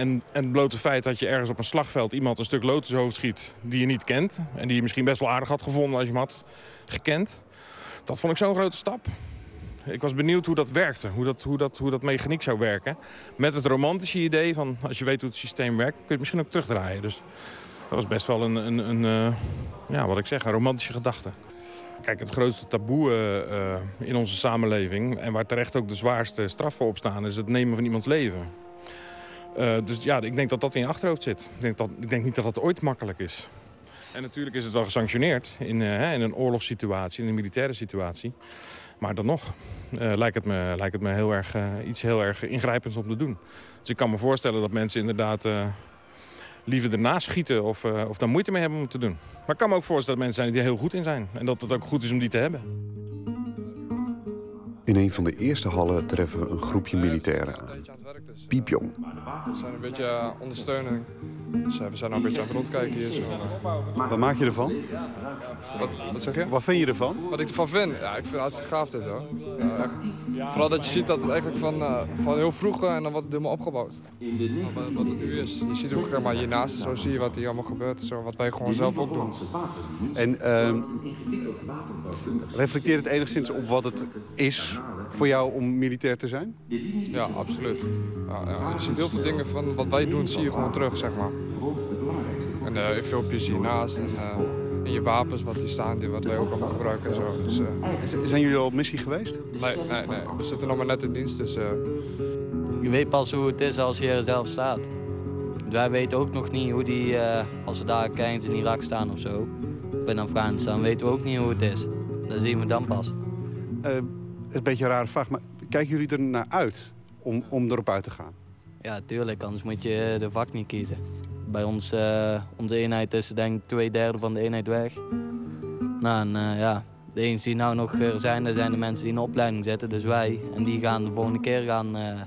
en, en het blote feit dat je ergens op een slagveld iemand een stuk lood in zijn hoofd schiet die je niet kent... en die je misschien best wel aardig had gevonden als je hem had gekend... dat vond ik zo'n grote stap. Ik was benieuwd hoe dat werkte, hoe dat, hoe, dat, hoe dat mechaniek zou werken. Met het romantische idee van, als je weet hoe het systeem werkt... kun je het misschien ook terugdraaien. Dus dat was best wel een, een, een eh, ja, wat ik zeg, een romantische gedachte. Kijk, het grootste taboe eh, eh, in onze samenleving... en waar terecht ook de zwaarste straffen op staan... is het nemen van iemands leven. Eh, dus ja, ik denk dat dat in je achterhoofd zit. Ik denk, dat, ik denk niet dat dat ooit makkelijk is. En natuurlijk is het wel gesanctioneerd in, eh, in een oorlogssituatie, in een militaire situatie. Maar dan nog eh, lijkt, het me, lijkt het me heel erg, iets heel erg ingrijpends om te doen. Dus ik kan me voorstellen dat mensen inderdaad liever ernaast schieten of, of daar moeite mee hebben om te doen. Maar ik kan me ook voorstellen dat mensen zijn die er heel goed in zijn. En dat het ook goed is om die te hebben. In een van de eerste hallen treffen we een groepje militairen aan. Piepjong. We zijn een beetje eh, ondersteuning. Dus we zijn nou een beetje aan het rondkijken hier. Zo. Wat maak je ervan? Wat, wat zeg je? Wat vind je ervan? Wat ik ervan vind? Ja, ik vind het hartstikke gaaf dit hoor. Ja, echt. Vooral dat je ziet dat het eigenlijk van, eh, van heel vroeg eh, en dan wordt het helemaal opgebouwd. Wat, wat het nu is. Je ziet ook zeg maar, hiernaast, zo zie je wat hier allemaal gebeurt. Zo, wat wij gewoon zelf ook doen. En ehm, reflecteert het enigszins op wat het is voor jou om militair te zijn? Ja, absoluut. Ja, ja. Je ziet heel veel dingen van wat wij doen, zie je gewoon terug, zeg maar. En uh, in filmpjes hiernaast en, eh, en je wapens wat hier staan, die, wat wij ook allemaal gebruiken en zo. Dus, eh, Zijn jullie al op missie geweest? nee, nee, nee. We zitten nog maar net in dienst, dus... eh, Je weet pas hoe het is als je er zelf staat. Wij weten ook nog niet hoe die, eh, als we daar kijken in Irak staan of zo, of in Afghanistan, weten we ook niet hoe het is. Dat zien we dan pas. Eh, het is een beetje een rare vraag, maar kijken jullie er naar uit om, om erop uit te gaan? Ja, tuurlijk, anders moet je de vak niet kiezen. Bij ons, eh, onze eenheid is denk ik twee derde van de eenheid weg. Nou, en eh, ja, de enige die nou nog er zijn, dat zijn de mensen die in de opleiding zitten, dus wij. En die gaan de volgende keer gaan, eh,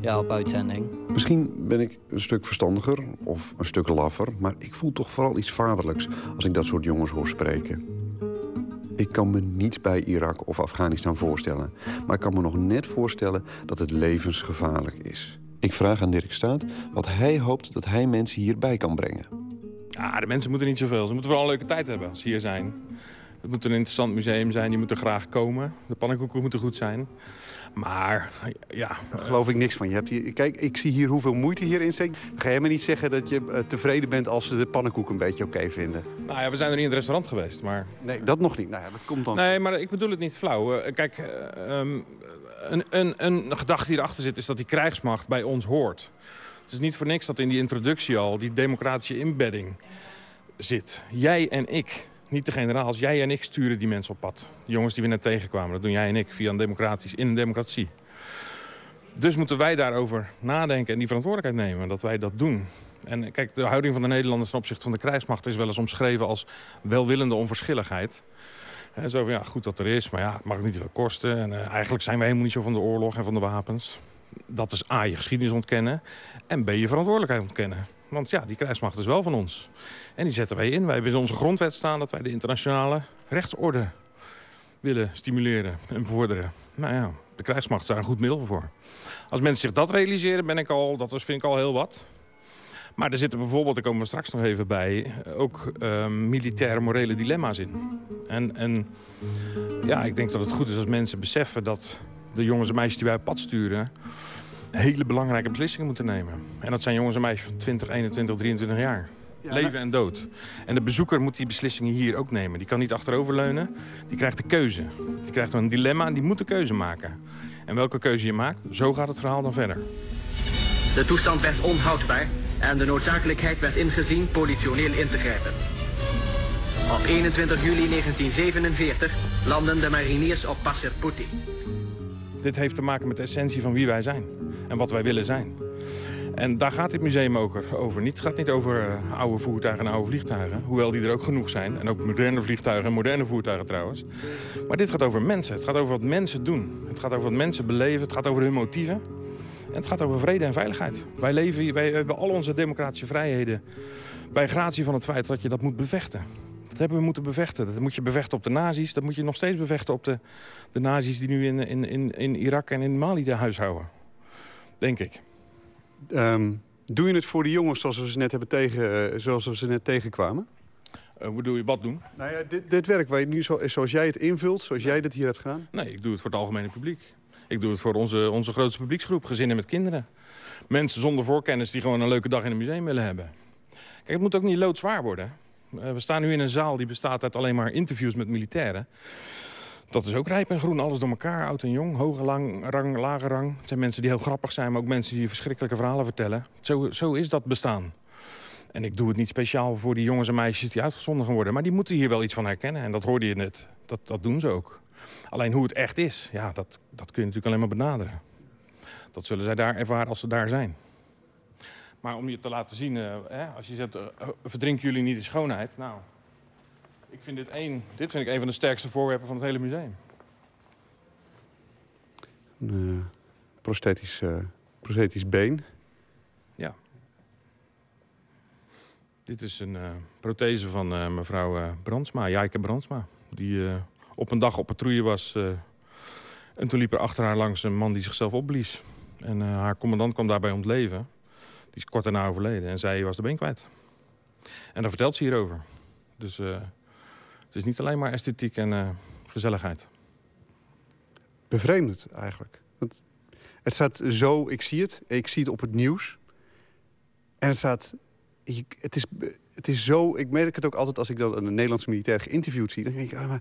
ja, op uitzending. Misschien ben ik een stuk verstandiger of een stuk laffer... maar ik voel toch vooral iets vaderlijks als ik dat soort jongens hoor spreken. Ik kan me niet bij Irak of Afghanistan voorstellen. Maar ik kan me nog net voorstellen dat het levensgevaarlijk is. Ik vraag aan Dirk Staat wat hij hoopt dat hij mensen hierbij kan brengen. Ja, de mensen moeten niet zoveel. Ze moeten vooral een leuke tijd hebben als ze hier zijn. Het moet een interessant museum zijn, die moeten graag komen. De pannenkoeken moeten goed zijn. Maar ja, Daar geloof ik niks van. Je hebt hier, kijk, ik zie hier hoeveel moeite hierin zit. Dan ga je me niet zeggen dat je eh, tevreden bent als ze de pannenkoek een beetje oké vinden. nou ja, we zijn er niet in het restaurant geweest, maar... Nee, dat nog niet. Nou ja, dat komt dan. Nee, maar ik bedoel het niet flauw. Eh, Kijk, eh, ehm, een, een, een gedachte die erachter zit is dat die krijgsmacht bij ons hoort. Het is niet voor niks dat in die introductie al die democratische inbedding zit. Jij en ik, niet de generaals, jij en ik sturen die mensen op pad. De jongens die we net tegenkwamen, dat doen jij en ik via een democratisch, in een democratie. Dus moeten wij daarover nadenken en die verantwoordelijkheid nemen dat wij dat doen. En kijk, de houding van de Nederlanders ten opzichte van de krijgsmacht is wel eens omschreven als welwillende onverschilligheid. Hè, zo van, ja, goed dat er is, maar ja, het mag ook niet veel kosten. En eh, eigenlijk zijn wij helemaal niet zo van de oorlog en van de wapens. Dat is A, je geschiedenis ontkennen. En B, je verantwoordelijkheid ontkennen. Want ja, die krijgsmacht is wel van ons. En die zetten wij in. Wij hebben in onze grondwet staan dat wij de internationale rechtsorde willen stimuleren en bevorderen. Nou ja, de krijgsmacht daar een goed middel voor. Als mensen zich dat realiseren, ben ik al, dat vind ik al heel wat. Maar er zitten bijvoorbeeld, daar komen we straks nog even bij... ook ehm, militaire morele dilemma's in. En, en ja, ik denk dat het goed is als mensen beseffen... dat de jongens en meisjes die wij op pad sturen... hele belangrijke beslissingen moeten nemen. En dat zijn jongens en meisjes van 20, 21, 23 jaar. Leven en dood. En de bezoeker moet die beslissingen hier ook nemen. Die kan niet achteroverleunen. Die krijgt de keuze. Die krijgt een dilemma en die moet de keuze maken. En welke keuze je maakt, zo gaat het verhaal dan verder. De toestand werd onhoudbaar en de noodzakelijkheid werd ingezien politioneel in te grijpen. Op 21 juli 1947 landen de mariniers op Passer Putti. Dit heeft te maken met de essentie van wie wij zijn. En wat wij willen zijn. En daar gaat dit museum ook over. Niet, het gaat niet over eh, oude voertuigen en oude vliegtuigen. Hoewel die er ook genoeg zijn. En ook moderne vliegtuigen en moderne voertuigen trouwens. Maar dit gaat over mensen. Het gaat over wat mensen doen. Het gaat over wat mensen beleven. Het gaat over hun motieven. En het gaat over vrede en veiligheid. Wij, leven, wij hebben al onze democratische vrijheden... bij gratie van het feit dat je dat moet bevechten. Dat hebben we moeten bevechten. Dat moet je bevechten op de nazi's. Dat moet je nog steeds bevechten op de, de nazi's die nu in, in, in, in Irak en in Mali de huishouden. Denk ik. Ehm, doe je het voor de jongens zoals we ze net, hebben tegen, eh, zoals we ze net tegenkwamen? Uh, hoe doe je wat doen? Nou ja, dit, dit werk waar je nu zo, zoals jij het invult, zoals jij dit hier hebt gedaan? Nee, ik doe het voor het algemene publiek. Ik doe het voor onze, onze grootste publieksgroep, gezinnen met kinderen. Mensen zonder voorkennis die gewoon een leuke dag in een museum willen hebben. Kijk, het moet ook niet loodzwaar worden. Uh, we staan nu in een zaal die bestaat uit alleen maar interviews met militairen. Dat is ook rijp en groen, alles door elkaar, oud en jong, hoge lang, rang, lage rang. Het zijn mensen die heel grappig zijn, maar ook mensen die verschrikkelijke verhalen vertellen. Zo, zo is dat bestaan. En ik doe het niet speciaal voor die jongens en meisjes die uitgezonden gaan worden. Maar die moeten hier wel iets van herkennen. En dat hoorde je net. Dat, dat doen ze ook. Alleen hoe het echt is, ja, dat, dat kun je natuurlijk alleen maar benaderen. Dat zullen zij daar ervaren als ze daar zijn. Maar om je te laten zien, uh, hè, als je zegt, uh, verdrinken jullie niet de schoonheid? Nou, ik vind dit, één, dit vind ik een van de sterkste voorwerpen van het hele museum. Een uh, prosthetisch, prosthetisch been. Ja. Dit is een prothese van mevrouw Brandsma, Jijke Brandsma. Die op een dag op patrouille was. Uh, en toen liep er achter haar langs een man die zichzelf opblies. En uh, haar commandant kwam daarbij om het leven. Die is kort daarna overleden. En zij was de been kwijt. En daar vertelt ze hierover. Dus uh, het is niet alleen maar esthetiek en gezelligheid. Bevreemdend eigenlijk. Want het staat zo, ik zie het. Ik zie het op het nieuws. En het staat... Het is, het is zo... Ik merk het ook altijd als ik dan een Nederlandse militair geïnterviewd zie. Dan denk ik, ah,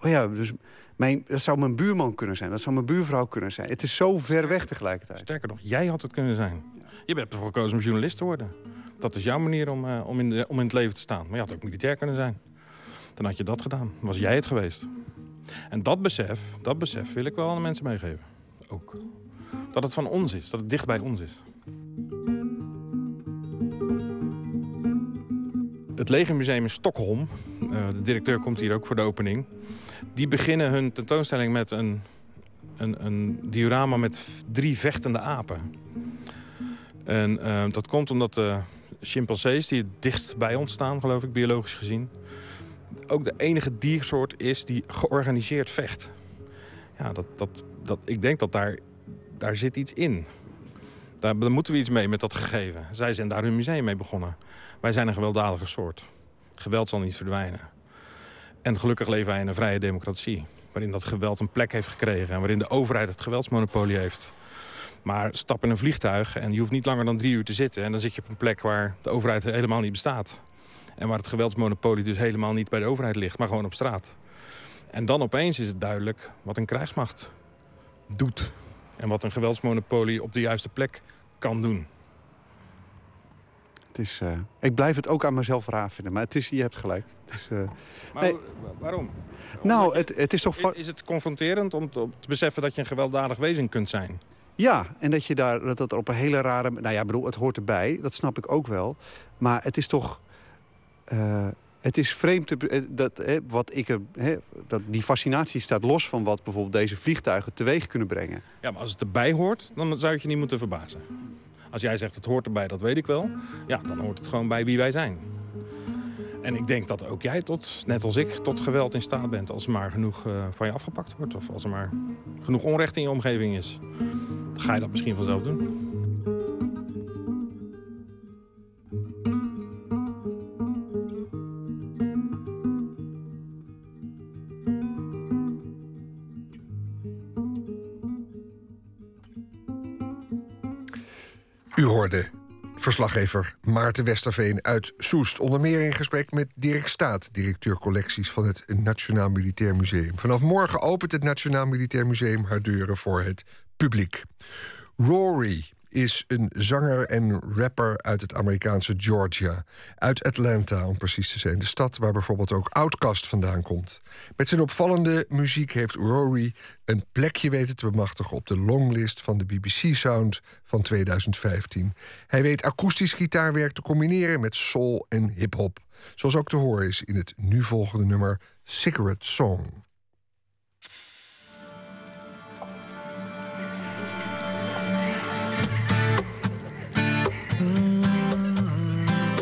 oh ja, dus mijn, dat zou mijn buurman kunnen zijn. Dat zou mijn buurvrouw kunnen zijn. Het is zo ver weg tegelijkertijd. Sterker nog, jij had het kunnen zijn. Je bent ervoor gekozen om journalist te worden. Dat is jouw manier om, uh, om, in de, om in het leven te staan. Maar je had ook militair kunnen zijn. Dan had je dat gedaan. Was jij het geweest. En dat besef, dat besef wil ik wel aan de mensen meegeven. Ook. dat het van ons is, dat het dicht bij ons is. Het Legermuseum in Stockholm, eh, de directeur komt hier ook voor de opening... die beginnen hun tentoonstelling met een, een, een diorama met drie vechtende apen. En eh, dat komt omdat de chimpansees, die het dichtst bij ons staan, geloof ik, biologisch gezien... ook de enige diersoort is die georganiseerd vecht. Ja, dat, dat, dat, ik denk dat daar, daar zit iets in. Daar, daar moeten we iets mee met dat gegeven. Zij zijn daar hun museum mee begonnen. Wij zijn een gewelddadige soort. Geweld zal niet verdwijnen. En gelukkig leven wij in een vrije democratie. Waarin dat geweld een plek heeft gekregen. En waarin de overheid het geweldsmonopolie heeft. Maar stap in een vliegtuig en je hoeft niet langer dan drie uur te zitten. En dan zit je op een plek waar de overheid helemaal niet bestaat. En waar het geweldsmonopolie dus helemaal niet bij de overheid ligt, maar gewoon op straat. En dan opeens is het duidelijk wat een krijgsmacht doet. En wat een geweldsmonopolie op de juiste plek kan doen. Het is, eh, ik blijf het ook aan mezelf raar vinden, maar het is, je hebt gelijk. Het is, eh, Maar nee, waarom? nou, het, het is toch... Is het confronterend om te, om te beseffen dat je een gewelddadig wezen kunt zijn? Ja, en dat je daar dat dat op een hele rare. Nou ja, bedoel, het hoort erbij, dat snap ik ook wel. Maar het is toch. eh, het is vreemd te, dat, hè, wat ik er, hè, dat die fascinatie staat los van wat bijvoorbeeld deze vliegtuigen teweeg kunnen brengen. Ja, maar als het erbij hoort, dan zou het je niet moeten verbazen. Als jij zegt het hoort erbij, dat weet ik wel. Ja, dan hoort het gewoon bij wie wij zijn. En ik denk dat ook jij, tot, net als ik, tot geweld in staat bent... als er maar genoeg eh, van je afgepakt wordt. Of als er maar genoeg onrecht in je omgeving is. Dan ga je dat misschien vanzelf doen. Verslaggever Maarten Westerveen uit Soest. Onder meer in gesprek met Dirk Staat, directeur collecties van het Nationaal Militair Museum. Vanaf morgen opent het Nationaal Militair Museum haar deuren voor het publiek. Rory is een zanger en rapper uit het Amerikaanse Georgia. Uit Atlanta, om precies te zijn. De stad waar bijvoorbeeld ook Outkast vandaan komt. Met zijn opvallende muziek heeft Rory een plekje weten te bemachtigen... op de longlist van de BBC Sound van 2015. Hij weet akoestisch gitaarwerk te combineren met soul en hip-hop. Zoals ook te horen is in het nu volgende nummer Cigarette Song.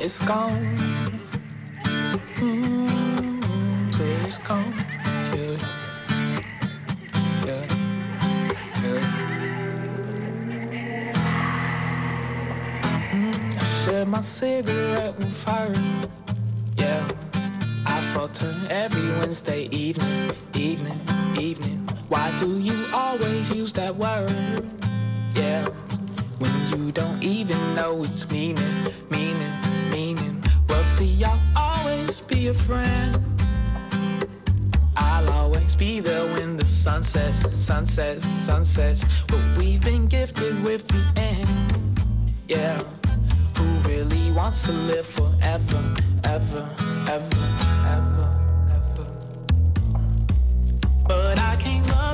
It's gone. Mm, so it's gone. Yeah. Mm, I shared my cigarette with her. Yeah. I fucked her every Wednesday evening, evening, evening. Why do you always use that word? Yeah. When you don't even know its meaning, meaning. See, I'll always be a friend. I'll always be there when the sun sets, sun sets, sun sets. But we've been gifted with the end. Yeah. Who really wants to live forever, ever, ever, ever, ever? But I can't love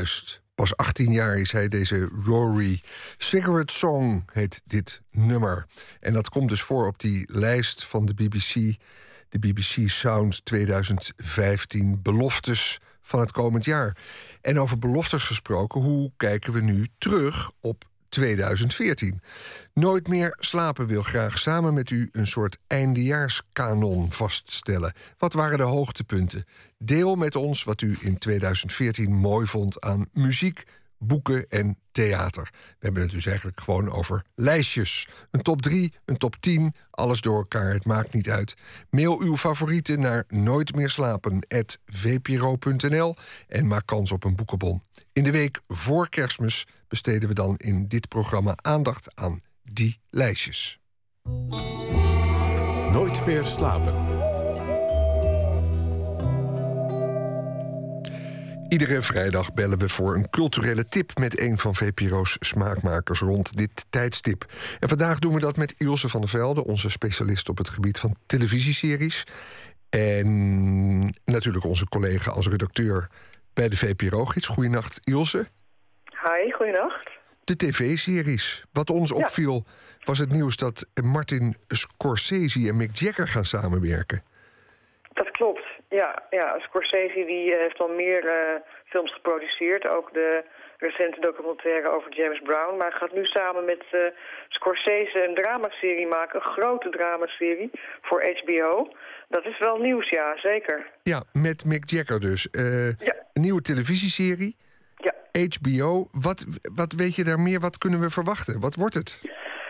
Juist. Pas 18 jaar is hij deze Rory. Cigarette Song heet dit nummer. En dat komt dus voor op die lijst van de BBC. De BBC Sound 2015 beloftes van het komend jaar. En over beloftes gesproken, hoe kijken we nu terug op 2014? Nooit meer slapen wil graag samen met u een soort eindejaarskanon vaststellen. Wat waren de hoogtepunten? Deel met ons wat u in 2014 mooi vond aan muziek, boeken en theater. We hebben het dus eigenlijk gewoon over lijstjes. Een top 3, een top 10, alles door elkaar, het maakt niet uit. Mail uw favorieten naar nooitmeerslapen.vpro.nl en maak kans op een boekenbon. In de week voor kerstmis besteden we dan in dit programma aandacht aan die lijstjes. Nooit meer slapen. Iedere vrijdag bellen we voor een culturele tip met een van VPRO's smaakmakers rond dit tijdstip. En vandaag doen we dat met Ilse van der Velde, onze specialist op het gebied van televisieseries. En natuurlijk onze collega als redacteur bij de VPRO-gids. Goedenacht, Ilse. Hi, goedenacht. De tv-series. Wat ons opviel was het nieuws dat Martin Scorsese en Mick Jagger gaan samenwerken. Dat klopt. Ja, ja Scorsese die eh, heeft al meer eh, films geproduceerd. Ook de recente documentaire over James Brown. Maar gaat nu samen met eh, Scorsese een dramaserie maken. Een grote dramaserie voor HBO. Dat is wel nieuws, ja, zeker. Ja, met Mick Jagger dus. Eh, Een nieuwe televisieserie. Ja. HBO. Wat, wat weet je daar meer? Wat kunnen we verwachten? Wat wordt het?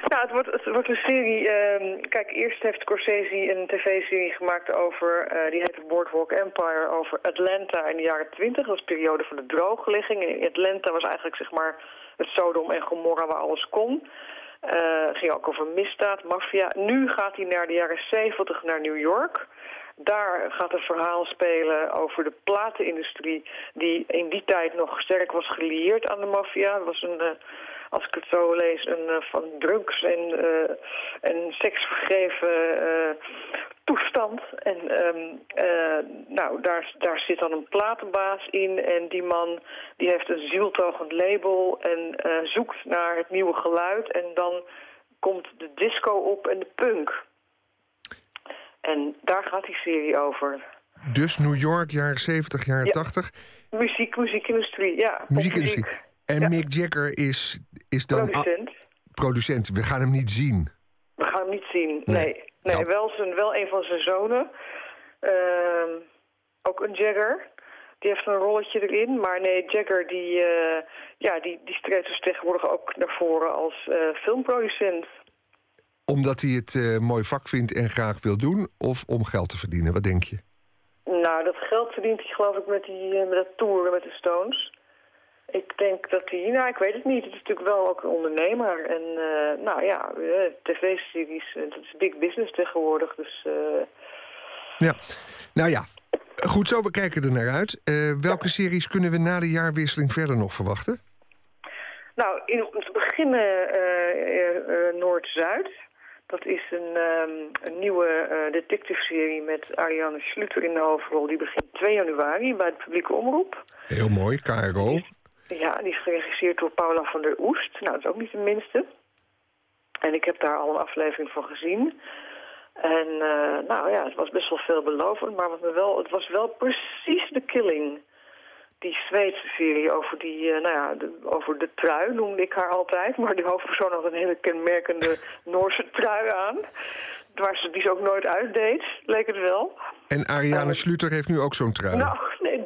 Nou, het wordt, het wordt een serie... ehm, kijk, eerst heeft Scorsese een tv-serie gemaakt over... eh, die heet Boardwalk Empire, over Atlanta in de jaren 20. Dat was de periode van de droogligging. En Atlanta was eigenlijk, zeg maar, het Sodom en Gomorra waar alles kon. Het ging ook over misdaad, maffia. Nu gaat hij naar de jaren 70 naar New York... Daar gaat een verhaal spelen over de platenindustrie... die in die tijd nog sterk was gelieerd aan de maffia. Het was een, eh, als ik het zo lees, een eh, van drugs en, eh, en seks vergeven eh, toestand. En ehm, eh, nou, daar, daar zit dan een platenbaas in. En die man die heeft een zieltogend label en zoekt naar het nieuwe geluid. En dan komt de disco op en de punk. En daar gaat die serie over. Dus New York, jaren 70, jaren Ja. 80. Muziek, muziekindustrie, ja. Muziekindustrie. popmuziek. En Mick Jagger is, is dan... Producent. producent. We gaan hem niet zien. We gaan hem niet zien, Nee. nee. Nee, wel, zijn, wel een van zijn zonen. Ehm, ook een Jagger. Die heeft een rolletje erin. Maar nee, Jagger die, eh, ja, die, die streedt dus tegenwoordig ook naar voren als eh, filmproducent. Omdat hij het eh, mooi vak vindt en graag wil doen? Of om geld te verdienen? Wat denk je? Nou, dat geld verdient hij geloof ik met, die, met dat toeren met de Stones. Ik denk dat hij, nou ik weet het niet. Het is natuurlijk wel ook een ondernemer. En eh, nou ja, eh, tv-series, eh, dat is big business tegenwoordig. Dus Ja. Nou ja, goed zo, we kijken er naar uit. Welke series kunnen we na de jaarwisseling verder nog verwachten? Nou, in, om te beginnen Noord-Zuid. Dat is een, ehm, een nieuwe eh, detective-serie met Ariane Schluter in de hoofdrol. Die begint 2 januari bij de publieke omroep. Heel mooi, KRO. Ja, die is geregisseerd door Paula van der Oest. Nou, dat is ook niet de minste. En ik heb daar al een aflevering van gezien. En eh, nou ja, het was best wel veelbelovend, maar wat me wel, het was wel precies de killing. Die Zweedse serie over die, eh, nou ja, de, over de trui noemde ik haar altijd. Maar die hoofdpersoon had een hele kenmerkende [LAUGHS] Noorse trui aan. Waar ze die ze ook nooit uitdeed, leek het wel. En Ariane Schluter heeft nu ook zo'n trui. Nou,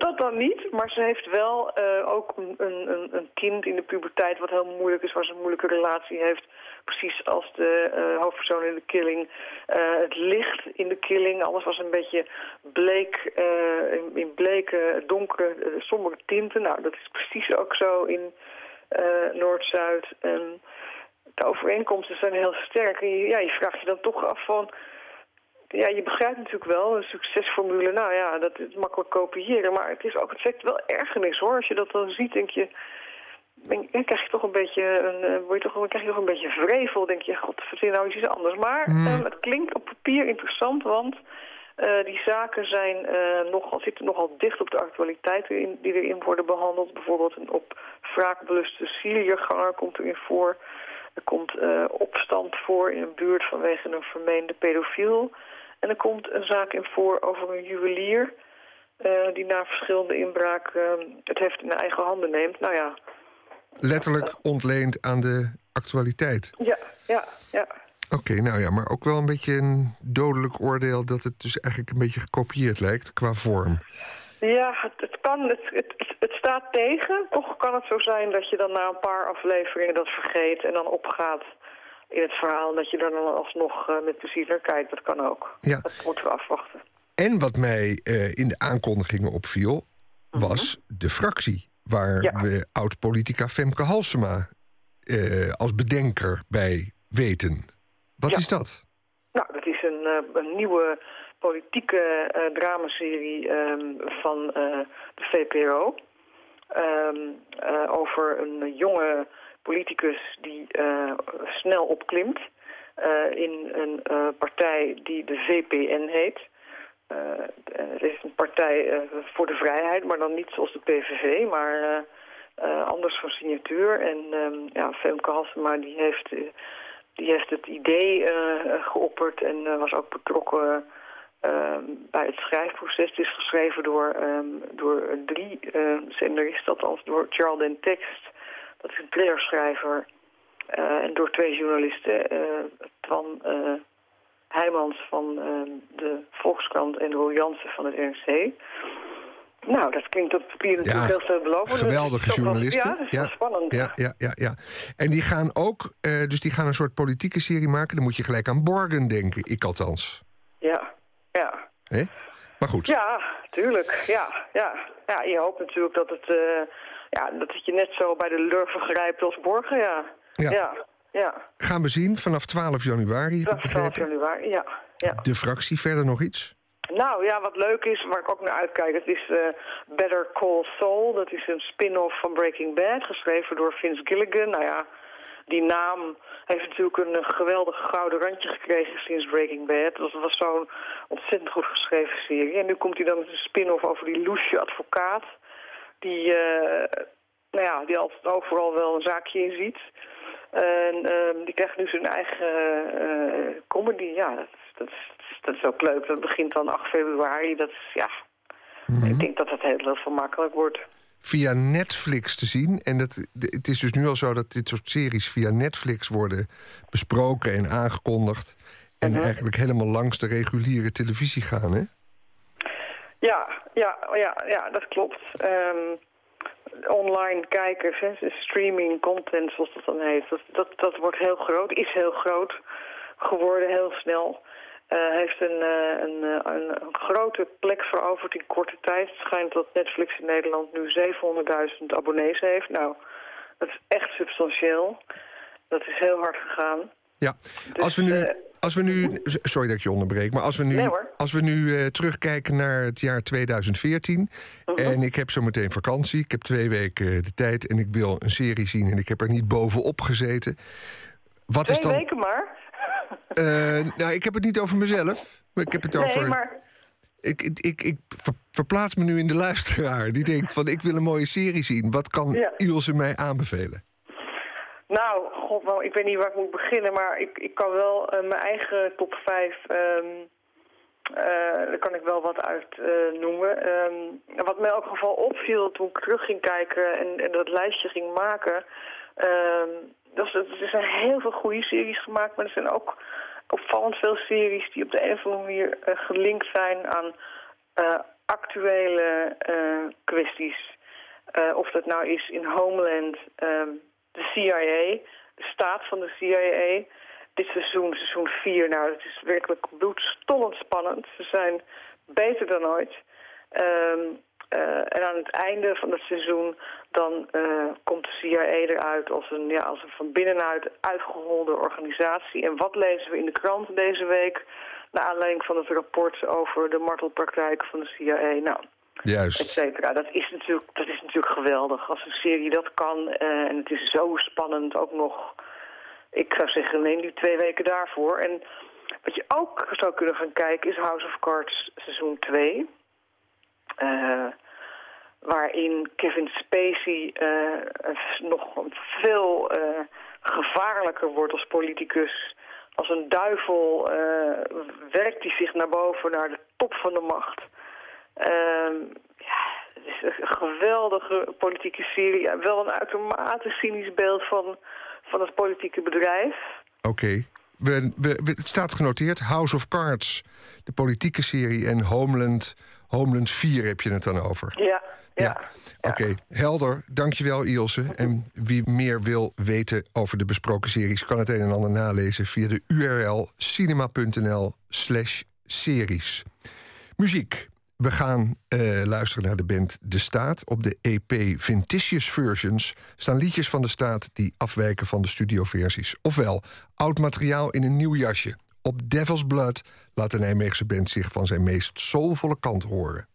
dat dan niet. Maar ze heeft wel eh, ook een, een, een- kind in de puberteit wat heel moeilijk is, waar ze een moeilijke relatie heeft. Precies als de eh, hoofdpersoon in de killing. Eh, het licht in de killing, alles was een beetje bleek, in, in bleke, donkere, sombere tinten. Nou, dat is precies ook zo in Noord-Zuid. De overeenkomsten zijn heel sterk. En ja, je vraagt je dan toch af van... Ja, je begrijpt natuurlijk wel, een succesformule, nou ja, dat is makkelijk kopiëren. Maar het, is ook, het wekt wel ergernis hoor. Als je dat dan ziet, denk je... Dan krijg je toch een beetje een, eh, word je toch, dan krijg je toch een beetje vrevel. Denk je, god, verzin nou iets anders. Maar Mm. eh, het klinkt op papier interessant, want eh, die zaken zijn, nogal, zitten nogal dicht op de actualiteiten in, die erin worden behandeld. Bijvoorbeeld een op wraakbeluste Syriëganger komt erin voor. Er komt opstand voor in een buurt vanwege een vermeende pedofiel. En er komt een zaak in voor over een juwelier... eh, die na verschillende inbraken het heft in eigen handen neemt. Nou ja, Letterlijk ontleend aan de actualiteit. ja, ja, ja. Oké, nou ja, maar ook wel een beetje een dodelijk oordeel... dat het dus eigenlijk een beetje gekopieerd lijkt qua vorm. Ja, het, het kan, het, het, het- het staat tegen. Toch kan het zo zijn dat je dan na een paar afleveringen dat vergeet... en dan opgaat in het verhaal... dat je er dan alsnog eh, met plezier naar kijkt. Dat kan ook. Ja. Dat moeten we afwachten. En wat mij eh, in de aankondigingen opviel, was de fractie. Waar we oud-politica Femke Halsema eh, als bedenker bij weten. Wat Ja. is dat? Nou, dat is een, een nieuwe politieke dramaserie ehm, van eh, de VPRO. Ehm, eh, over een jonge politicus die eh, snel opklimt eh, in een eh, partij die de VPN heet. Het is een partij voor de vrijheid, maar dan niet zoals de PVV, maar anders van signatuur. En ehm, ja, Femke Halsema die heeft, die heeft het idee geopperd en was ook betrokken ehm, bij het schrijfproces. Het is geschreven door, ehm, door drie uh, scenaristen, althans door Charles Text. Dat is een thrillerschrijver. eh, en door twee journalisten, eh Twan eh, Heijmans van de Volkskrant en Roel Jansen van het NRC. Nou, dat klinkt op papier natuurlijk heel veelbelovend. Geweldige wel- journalisten. Ja, dat is wel spannend. Ja, ja, ja, ja. En die gaan ook, dus die gaan een soort politieke serie maken. Dan moet je gelijk aan Borgen denken, ik althans. Ja, ja. Hè? Maar goed. Ja, tuurlijk. Ja, ja. ja, je hoopt natuurlijk dat het, ja, dat het je net zo bij de lurven grijpt als Borgen, ja. Ja. ja. ja. Gaan we zien vanaf 12 januari. is 12 begrepen. januari, ja. ja. De fractie, verder nog iets? Nou ja, wat leuk is, waar ik ook naar uitkijk, het is eh, Better Call Saul. Dat is een spin-off van Breaking Bad, geschreven door Vince Gilligan. Nou ja, die naam heeft natuurlijk een geweldig gouden randje gekregen sinds Breaking Bad. Dat was zo'n ontzettend goed geschreven serie. En nu komt hij dan met een spin-off over die loesje advocaat. Die, eh, nou ja, die altijd overal wel een zaakje in ziet. En ehm, die krijgt nu zijn eigen eh, comedy. Ja, dat, is- dat, dat is ook leuk. Dat begint dan 8 februari. Dat is, ja... Ik denk dat het heel, veel makkelijk wordt. Via Netflix te zien. En dat, het is dus nu al zo dat dit soort series via Netflix worden besproken en aangekondigd. En eigenlijk helemaal langs de reguliere televisie gaan, hè? Ja, ja, ja, ja dat klopt. Ehm, online kijkers, hè, streaming content zoals dat dan heet, dat, dat, dat wordt heel groot, is heel groot geworden, heel snel. Eh, heeft een, eh, een, eh, een, een grote plek veroverd in korte tijd. Het schijnt dat Netflix in Nederland nu 700.000 abonnees heeft. Nou, dat is echt substantieel. Dat is heel hard gegaan. Ja, als we nu. Als we nu sorry dat ik je onderbreek, maar als we nu, Nee, als we nu eh, terugkijken naar het jaar 2014. en ik heb zo meteen vakantie, ik heb twee weken de tijd en ik wil een serie zien en ik heb er niet bovenop gezeten. Wat Twee is dan. weken maar. Eh, nou, ik heb het niet over mezelf, maar ik heb het Nee, over. maar Ik, ik, ik, ik ver- verplaats me nu in de luisteraar. Die denkt van ik wil een mooie serie zien. Wat kan Ja. Ilse mij aanbevelen? Nou, god, ik weet niet waar ik moet beginnen, maar ik, ik kan wel eh, mijn eigen top 5, ehm eh, daar kan ik wel wat uit eh, noemen. Ehm, wat mij in elk geval opviel toen ik terug ging kijken en, en dat lijstje ging maken, ehm, dat is, er zijn heel veel goede series gemaakt, maar er zijn ook, opvallend veel series die op de een of andere manier gelinkt zijn aan actuele kwesties. Of dat nou is in Homeland, de CIA, de staat van de CIA. Dit seizoen, seizoen 4, nou, het is werkelijk bloedstollend spannend. Ze zijn beter dan ooit. Eh, en aan het einde van het seizoen dan eh, komt de CIA eruit als een, ja, als een van binnenuit uitgeholde organisatie. En wat lezen we in de krant deze week? Naar aanleiding van het rapport over de martelpraktijk van de CIA. Nou, Juist. et cetera. Dat is, natuurlijk, dat is natuurlijk geweldig. Als een serie dat kan eh, en het is zo spannend ook nog. Ik zou zeggen, neem nu twee weken daarvoor. En wat je ook zou kunnen gaan kijken is House of Cards seizoen 2. Eh, waarin Kevin Spacey eh, nog veel gevaarlijker wordt als politicus. Als een duivel werkt hij zich naar boven, naar de top van de macht. Ehm, ja, het is een geweldige politieke serie. Wel een uitermate cynisch beeld van, van het politieke bedrijf. Oké. We, we, we- het staat genoteerd. House of Cards, de politieke serie. En Homeland, Homeland 4 heb je het dan over. Ja, ja. Oké, helder. Dankjewel Ilse. En wie meer wil weten over de besproken series... kan het een en ander nalezen via de URL cinema.nl slash series. Muziek. We gaan eh, luisteren naar de band De Staat. Op de EP Vinticious Versions staan liedjes van De Staat... die afwijken van de studioversies. Ofwel, oud materiaal in een nieuw jasje. Op Devil's Blood laat de Nijmeegse band zich van zijn meest soulvolle kant horen.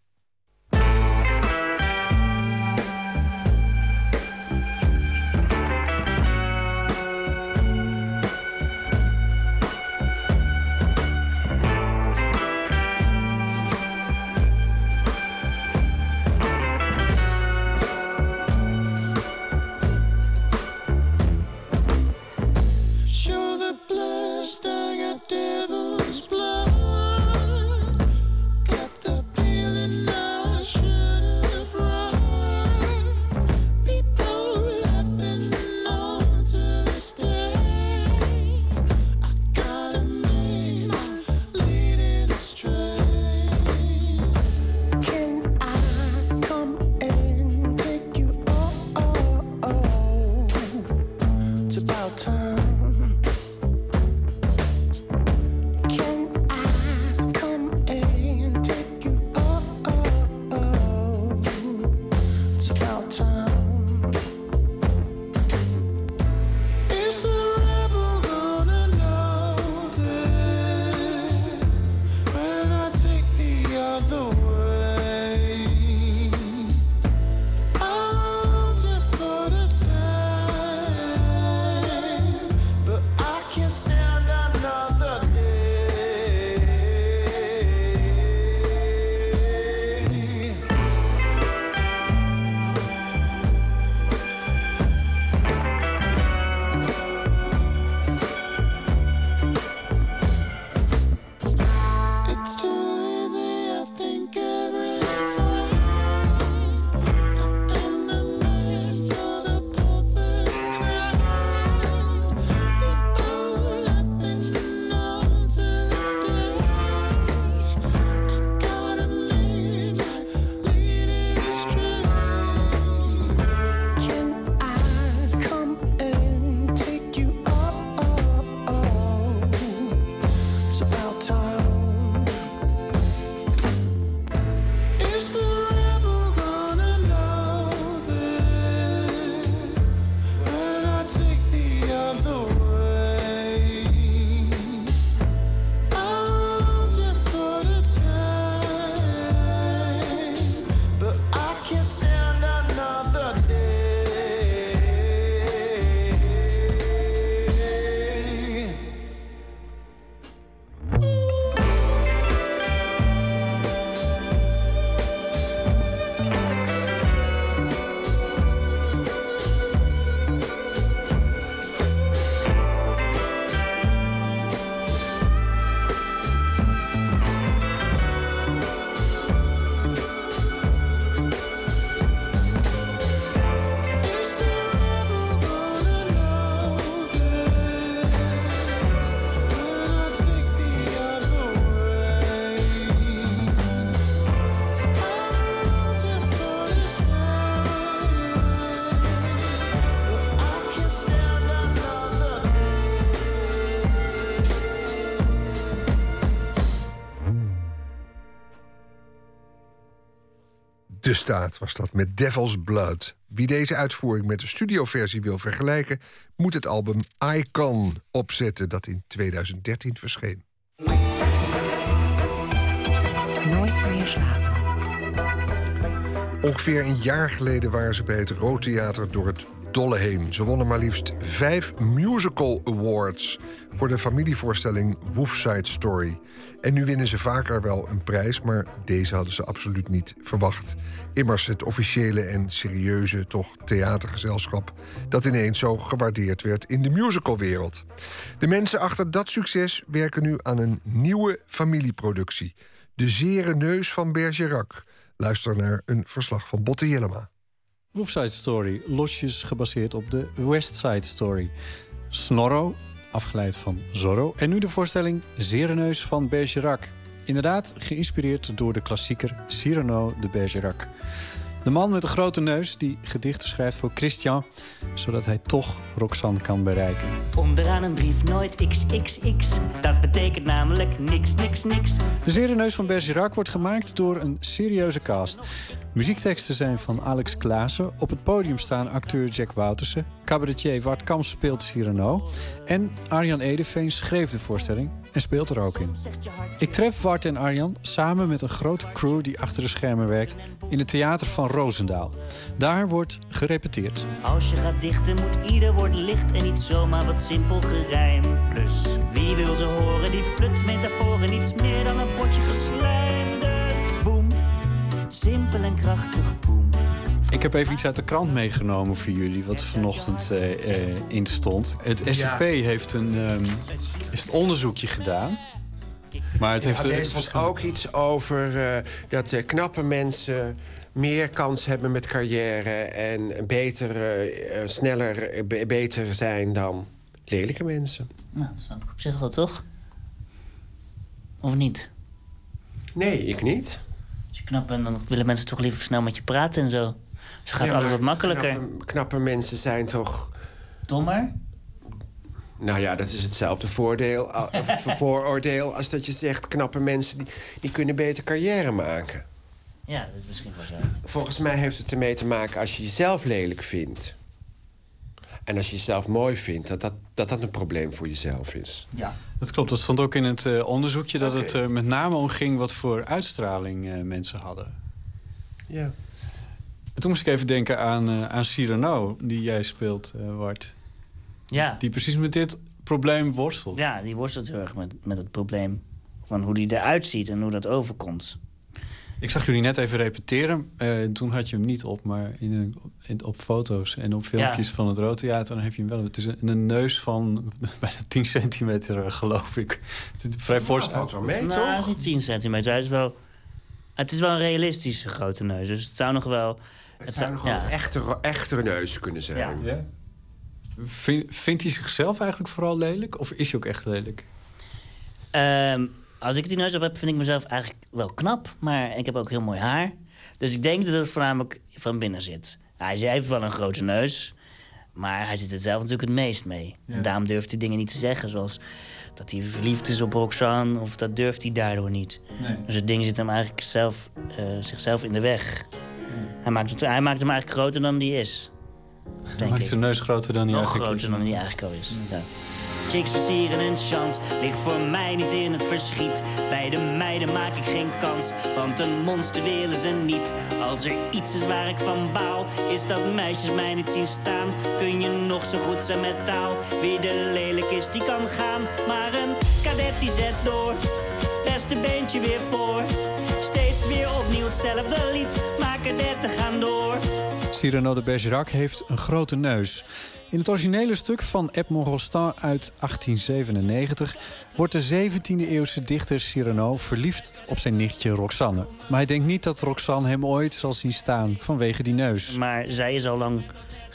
Was dat met Devil's Blood. Wie deze uitvoering met de studioversie wil vergelijken, moet het album Icon opzetten dat in 2013 verscheen. Nooit meer slapen. Ongeveer een jaar geleden waren ze bij het Rood Theater door het dolle heen. Ze wonnen maar liefst vijf musical awards voor de familievoorstelling Wolf Side Story. En nu winnen ze vaker wel een prijs, maar deze hadden ze absoluut niet verwacht. Immers het officiële en serieuze, toch theatergezelschap... dat ineens zo gewaardeerd werd in de musicalwereld. De mensen achter dat succes werken nu aan een nieuwe familieproductie. De Zere Neus van Bergerac. Luister naar een verslag van Botte Jellema. Wolf Side Story, losjes gebaseerd op de West Side Story. Snorro, afgeleid van Zorro. En nu de voorstelling Zereneus van Bergerac. Inderdaad, geïnspireerd door de klassieker Cyrano de Bergerac. De man met de grote neus die gedichten schrijft voor Christian... zodat hij toch Roxanne kan bereiken. Onderaan een brief nooit XXX. Dat betekent namelijk niks, niks, niks. De Zereneus van Bergerac wordt gemaakt door een serieuze cast. Muziekteksten zijn van Alex Klaassen. Op het podium staan acteur Jack Woutersen. Cabaretier Wart Kamps speelt Cyrano. En Arjan Edeveen schreef de voorstelling en speelt er ook in. Ik tref Wart en Arjan samen met een grote crew die achter de schermen werkt... in het theater van Roosendaal. Daar wordt gerepeteerd. Als je gaat dichten moet ieder woord licht en niet zomaar wat simpel gerijm. Plus, wie wil ze horen die flut metaforen niets meer dan een potje geslijm. Simpel en krachtig boem. Ik heb even iets uit de krant meegenomen voor jullie, wat vanochtend eh, eh, in stond. Het SCP heeft een, ehm, heeft een onderzoekje gedaan. Maar het heeft Ja, er was ook iets over eh, dat knappe mensen meer kans hebben met carrière en beter, sneller, be- beter zijn dan lelijke mensen. Nou, dat snap ik op zich wel, toch? Of niet? Nee, ik niet. Knap bent, dan willen mensen toch liever snel met je praten en zo. Zo gaat Ja, alles wat makkelijker. Knappe, knappe mensen zijn toch... Dommer? Nou ja, dat is hetzelfde voordeel, [LAUGHS] vooroordeel als dat je zegt... knappe mensen die, die kunnen beter carrière maken. Ja, dat is misschien wel zo. Volgens mij heeft het ermee te maken als je jezelf lelijk vindt. En als je jezelf mooi vindt, dat dat, dat, dat een probleem voor jezelf is. Ja. Dat klopt, dat stond ook in het eh, onderzoekje... dat het er met name om ging wat voor uitstraling eh, mensen hadden. Ja. En toen moest ik even denken aan, eh, aan Cyrano, die jij speelt, eh Wart. Ja. Die precies met dit probleem worstelt. Ja, die worstelt heel erg met, met het probleem van hoe die eruit ziet en hoe dat overkomt. Ik zag jullie net even repeteren. Eh, toen had je hem niet op, maar in een, in- op foto's en op filmpjes Ja. van het Rood Theater... dan heb je hem wel. Het is een, een neus van [LAUGHS] bijna 10 centimeter, eh, geloof ik. Het is vrij fors. valt wel mee, nou, het is niet 10 centimeter. Hij is wel, het is wel een realistische grote neus. Dus het zou nog wel... Het, zou nog wel ja. een echte, echte neus kunnen zijn. Ja. Vind, vindt hij zichzelf eigenlijk vooral lelijk? Of is hij ook echt lelijk? Ehm, als ik die neus op heb, vind ik mezelf eigenlijk wel knap. Maar ik heb ook heel mooi haar. Dus ik denk dat het voornamelijk van binnen zit. Hij heeft wel een grote neus. Maar hij zit er zelf natuurlijk het meest mee. En daarom durft hij dingen niet te zeggen. Zoals dat hij verliefd is op Roxanne. Of dat durft hij daardoor niet. Nee. Dus het ding zit hem eigenlijk zelf, eh, zichzelf in de weg. Hij, maakt het, hij maakt hem eigenlijk groter dan die is. Hij maakt ik. zijn neus groter dan hij Nog eigenlijk groter is. dan die eigenlijk al is. Ja. Chicks versieren een chance, ligt voor mij niet in het verschiet. Bij de meiden maak ik geen kans, want een monster willen ze niet. Als er iets is waar ik van baal, is dat meisjes mij niet zien staan. Kun je nog zo goed zijn met taal, wie de lelijk is die kan gaan. Maar een kadet die zet door, beste beentje weer voor. Steeds weer opnieuw hetzelfde lied, maar kadetten gaan door. Cyrano de Bergerac heeft een grote neus. In het originele stuk van Edmond Rostand uit 1897 wordt de 17e-eeuwse dichter Cyrano verliefd op zijn nichtje Roxanne. Maar hij denkt niet dat Roxanne hem ooit zal zien staan vanwege die neus. Maar zij is al lang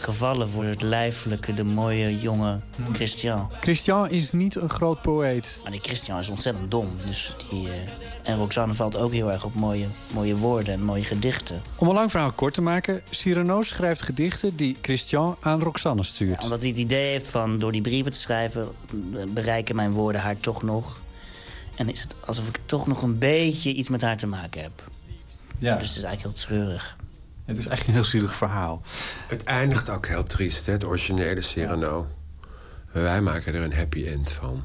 gevallen voor het lijfelijke, de mooie jonge Christian. Christian is niet een groot poëet. Maar die Christian is ontzettend dom. Dus die, eh, En Roxanne valt ook heel erg op mooie, mooie woorden en mooie gedichten. Om een lang verhaal kort te maken, Cyrano schrijft gedichten die Christian aan Roxanne stuurt. Omdat hij het idee heeft van door die brieven te schrijven... eh, bereiken mijn woorden haar toch nog. En is het alsof ik toch nog een beetje iets met haar te maken heb. Ja. Dus het is eigenlijk heel treurig. Het is eigenlijk een heel zielig verhaal. Het eindigt ook heel triest, hè, het originele Cyrano. Wij maken er een happy end van.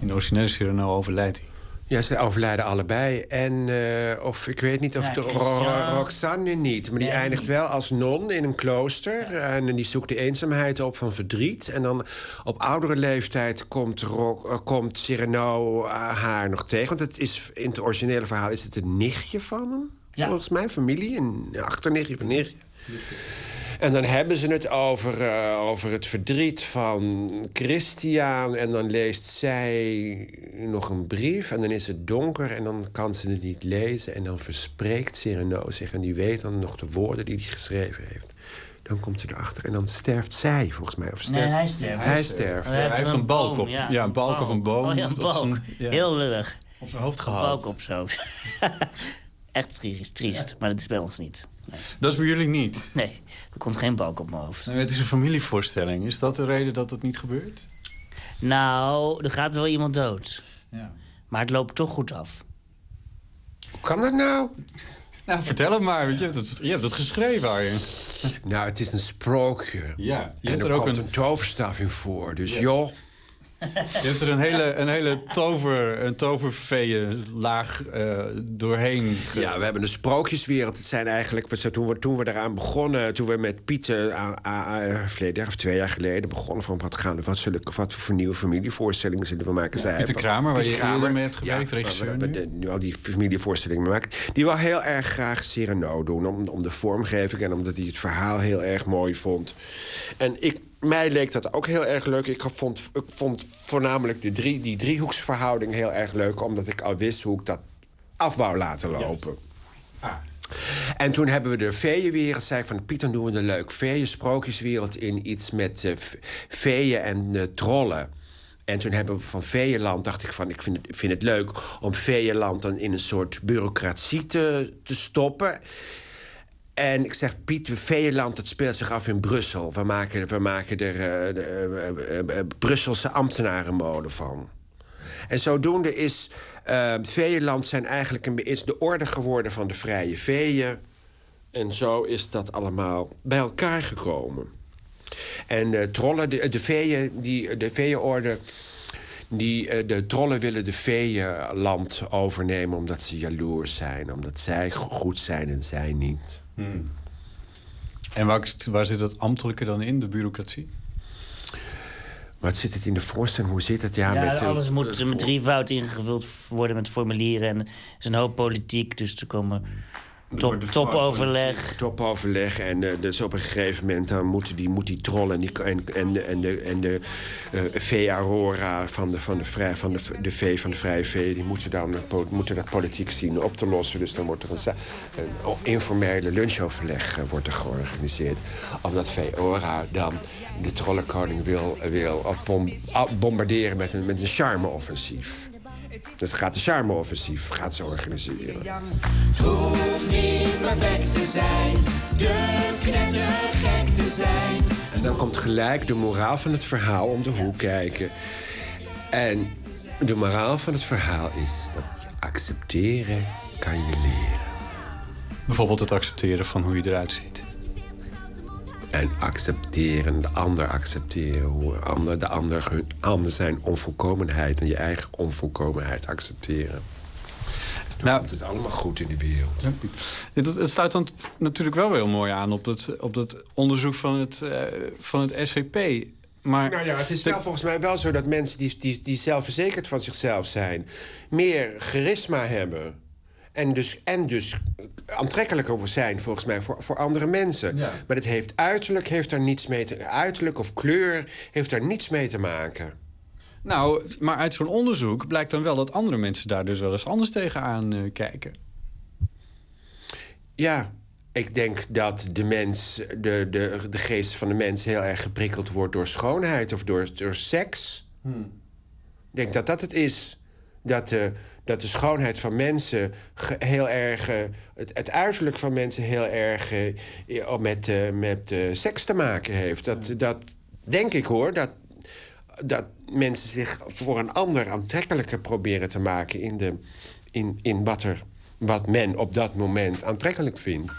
In de originele Cyrano overlijdt hij. Ja, ze overlijden allebei. En eh, of ik weet niet of Ja, de. Ro- Roxanne niet. Maar die Nee, eindigt niet. wel als non in een klooster. En die zoekt de eenzaamheid op van verdriet. En dan op oudere leeftijd komt, Ro- eh, komt Cyrano eh, haar nog tegen. Want het is, in het originele verhaal is het een nichtje van hem. Volgens mij, familie. Een achternichtje van nichtje. En dan hebben ze het over, eh, over het verdriet van Christian. En dan leest zij nog een brief. En dan is het donker en dan kan ze het niet lezen. En dan verspreekt Cyrano zich. En die weet dan nog de woorden die hij geschreven heeft. Dan komt ze erachter en dan sterft zij, volgens mij. Of sterft... Nee, hij sterft. Hij sterft. Hij heeft een balk boom, op. Ja, een balk of een boom. Oh ja, een op balk. zijn- ja. Heel lullig. Op zijn hoofd Een gehad. balk op zo. [LAUGHS] Echt triest, triest. Maar dat is bij ons niet. Nee. Dat is bij jullie niet? Nee, er komt geen balk op mijn hoofd. Nee, het is een familievoorstelling. Is dat de reden dat het niet gebeurt? Nou, er gaat wel iemand dood. Ja. Maar het loopt toch goed af. Hoe kan dat nou? Nou, vertel het maar. want Je hebt het, je hebt het geschreven, Arjen. Nou, het is een sprookje. Ja, je en hebt er er ook komt een... een toverstaf in voor. Dus joh... Je hebt er een hele, een hele tover, een toverfeeën-laag eh, doorheen. ge- Ja, we hebben een sprookjeswereld. Het zijn eigenlijk, we- toen we, toen we eraan begonnen, toen we met Piet a- a- a- verleden jaar of twee jaar geleden begonnen van wat gaan we, wat, zullen, wat voor nieuwe familievoorstellingen zullen we maken? Ja, Pieter Kramer, waar je eerder mee hebt gewerkt, regisseur waar we- nu. al die familievoorstellingen maken. Die wil heel erg graag Cyrano doen, om, om de vormgeving en omdat hij het verhaal heel erg mooi vond. En ik, mij leek dat ook heel erg leuk. Ik vond, ik vond voornamelijk de drie, die driehoeksverhouding heel erg leuk, omdat ik al wist hoe ik dat af wou laten lopen. En toen hebben we de feeënwereld, zei ik van Piet, dan doen we een leuk feeën-sprookjeswereld in iets met eh, v- feeën en eh, trollen. En toen hebben we van Feeënland, dacht ik van, ik vind het, vind het leuk om Feeënland dan in een soort bureaucratie te, te stoppen. En ik zeg, Piet, Feeënland, dat speelt zich af in Brussel. We maken, we maken er eh, de, eh, Brusselse van. En zodoende is Veeland zijn eigenlijk een, is de orde geworden van de vrije veeën. En zo is dat allemaal bij elkaar gekomen. En de trollen, de, de veeën, die, de veeënorde... Die, de trollen willen de veeënland overnemen omdat ze jaloers zijn. Omdat zij go- goed zijn en zij niet. Hmm. En waar, waar zit het ambtelijke dan in, de bureaucratie? Wat zit het in de voorstelling? Hoe zit het? Ja, Ja, met, eh, alles moet eh, met drievoud ingevuld worden met formulieren. En er is een hoop politiek, dus er komen top, topoverleg. Topoverleg. En eh, dus op een gegeven moment dan moeten die, moet die trollen en, die, en, en, de- en de, en de eh vee Aurora van de, van, de, vrij, van de, de vee van de vrije vee... die moeten, dan, moeten dat politiek zien op te lossen. Dus dan wordt er een, een informele lunchoverleg eh, wordt er georganiseerd. Omdat vee Aurora dan de trollenkoning wil, wil bom- ah, bombarderen met een, met een charme-offensief. Dus gaat de charme-offensief gaat ze organiseren. Het hoeft niet perfect te zijn, durf knettergek te zijn. En dan komt gelijk de moraal van het verhaal om de hoek kijken. En de moraal van het verhaal is dat je accepteren kan je leren. Bijvoorbeeld het accepteren van hoe je eruit ziet. En accepteren, de ander accepteren. Hoe ander, de ander, hun, ander zijn onvolkomenheid en je eigen onvolkomenheid accepteren. Nou, het is allemaal goed in de wereld. Het, het sluit dan natuurlijk wel heel mooi aan op het, op het onderzoek van het, eh, van het SVP. Maar Nou ja, het is wel volgens mij wel zo dat mensen die, die, die zelfverzekerd van zichzelf zijn... meer charisma hebben. En dus, en dus aantrekkelijker zijn volgens mij voor, voor andere mensen. Ja. Maar het heeft uiterlijk heeft daar niets mee te... Uiterlijk of kleur heeft daar niets mee te maken. Nou, maar uit zo'n onderzoek blijkt dan wel dat andere mensen daar dus wel eens anders tegenaan eh, kijken. Ja, ik denk dat de mens, de, de, de geest van de mens heel erg geprikkeld wordt door schoonheid of door, door seks. Ik denk dat dat het is. Dat de, dat de schoonheid van mensen heel erg. eh, het, het uiterlijk van mensen heel erg eh, ja, met, eh, met eh, seks te maken heeft. Dat, dat denk ik hoor. Dat, dat mensen zich voor een ander aantrekkelijker proberen te maken in, de, in, in wat er wat men op dat moment aantrekkelijk vindt.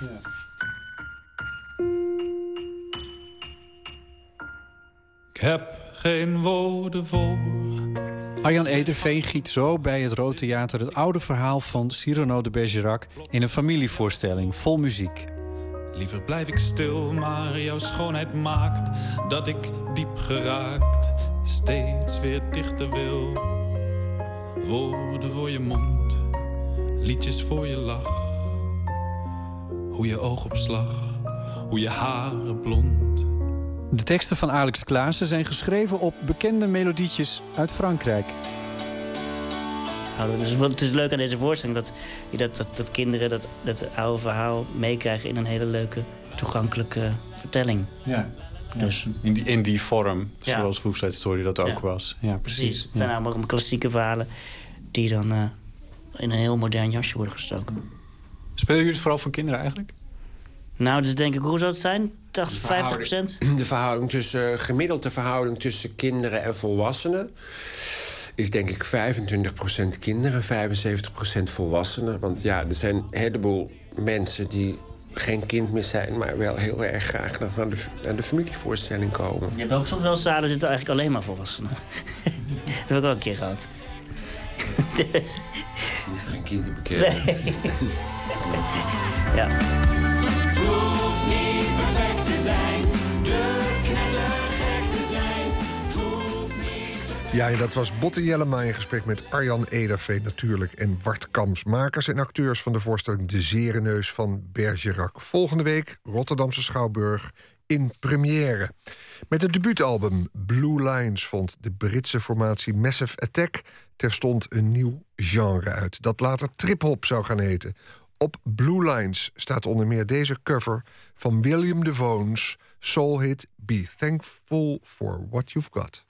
Ik heb geen woorden voor. Arjan Ederveen giet zo bij het Rood Theater het oude verhaal van Cyrano de Bergerac in een familievoorstelling vol muziek. Liever blijf ik stil, maar jouw schoonheid maakt dat ik diep geraakt steeds weer dichter wil. Woorden voor je mond, liedjes voor je lach. Hoe je oogopslag, hoe je haren blond. De teksten van Alex Klaassen zijn geschreven op bekende melodietjes uit Frankrijk. Nou, dus het is leuk aan deze voorstelling dat, je dat, dat, dat kinderen dat, dat oude verhaal meekrijgen in een hele leuke, toegankelijke vertelling. Ja. Dus, In die, in die vorm, Ja. zoals Who's Side Story dat ook Ja. was. Ja, precies. precies. Het zijn Ja. allemaal klassieke verhalen die dan eh, in een heel modern jasje worden gestoken. Spelen jullie het vooral voor kinderen eigenlijk? Nou, dus denk ik, hoe zou het zijn? 80, 50 procent? [CLEARS THROAT] De verhouding tussen, eh, gemiddelde verhouding tussen kinderen en volwassenen is denk ik 25% kinderen, 75% volwassenen. Want ja, er zijn een heleboel mensen die geen kind meer zijn, maar wel heel erg graag naar de, naar de familievoorstelling komen. Je hebt ook soms wel zalen zitten eigenlijk alleen maar volwassenen. [LAUGHS] dat heb ik ook een keer gehad. [LAUGHS] Is er een kind te bekennen? Nee. [LAUGHS] ja. Ja, dat was Botte Jellema in gesprek met Arjan Ederveen natuurlijk... en Wart Kams, makers en acteurs van de voorstelling De Zerenneus van Bergerac. Volgende week Rotterdamse Schouwburg in première. Met het debuutalbum Blue Lines vond de Britse formatie Massive Attack... terstond een nieuw genre uit, dat later trip-hop zou gaan heten. Op Blue Lines staat onder meer deze cover van William DeVone's soul hit Be Thankful for What You've Got.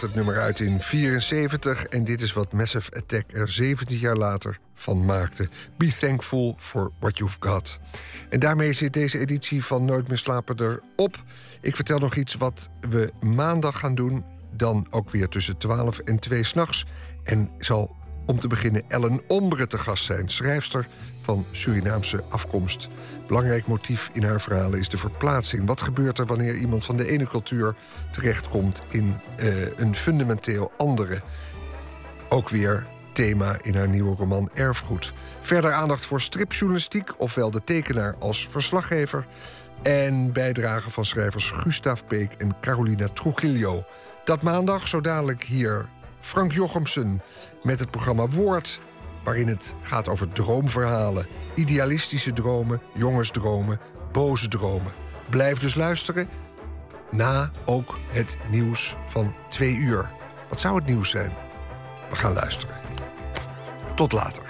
Het nummer uit in 74 en dit is wat Massive Attack er 17 jaar later van maakte. Be thankful for what you've got. En daarmee zit deze editie van Nooit meer slapen erop. Ik vertel nog iets wat we maandag gaan doen. Dan ook weer tussen 12 en 2 s'nachts. En zal om te beginnen Ellen Ombre te gast zijn, schrijfster van Surinaamse afkomst. Belangrijk motief in haar verhalen is de verplaatsing. Wat gebeurt er wanneer iemand van de ene cultuur terechtkomt in eh, een fundamenteel andere? Ook weer thema in haar nieuwe roman Erfgoed. Verder aandacht voor stripjournalistiek, ofwel de tekenaar als verslaggever. En bijdragen van schrijvers Gustav Beek en Carolina Trujillo. Dat maandag, zo dadelijk hier Frank Jochemsen met het programma Woord. Waarin het gaat over droomverhalen. Idealistische dromen, jongensdromen, boze dromen. Blijf dus luisteren. Na ook het nieuws van twee uur. Wat zou het nieuws zijn? We gaan luisteren. Tot later.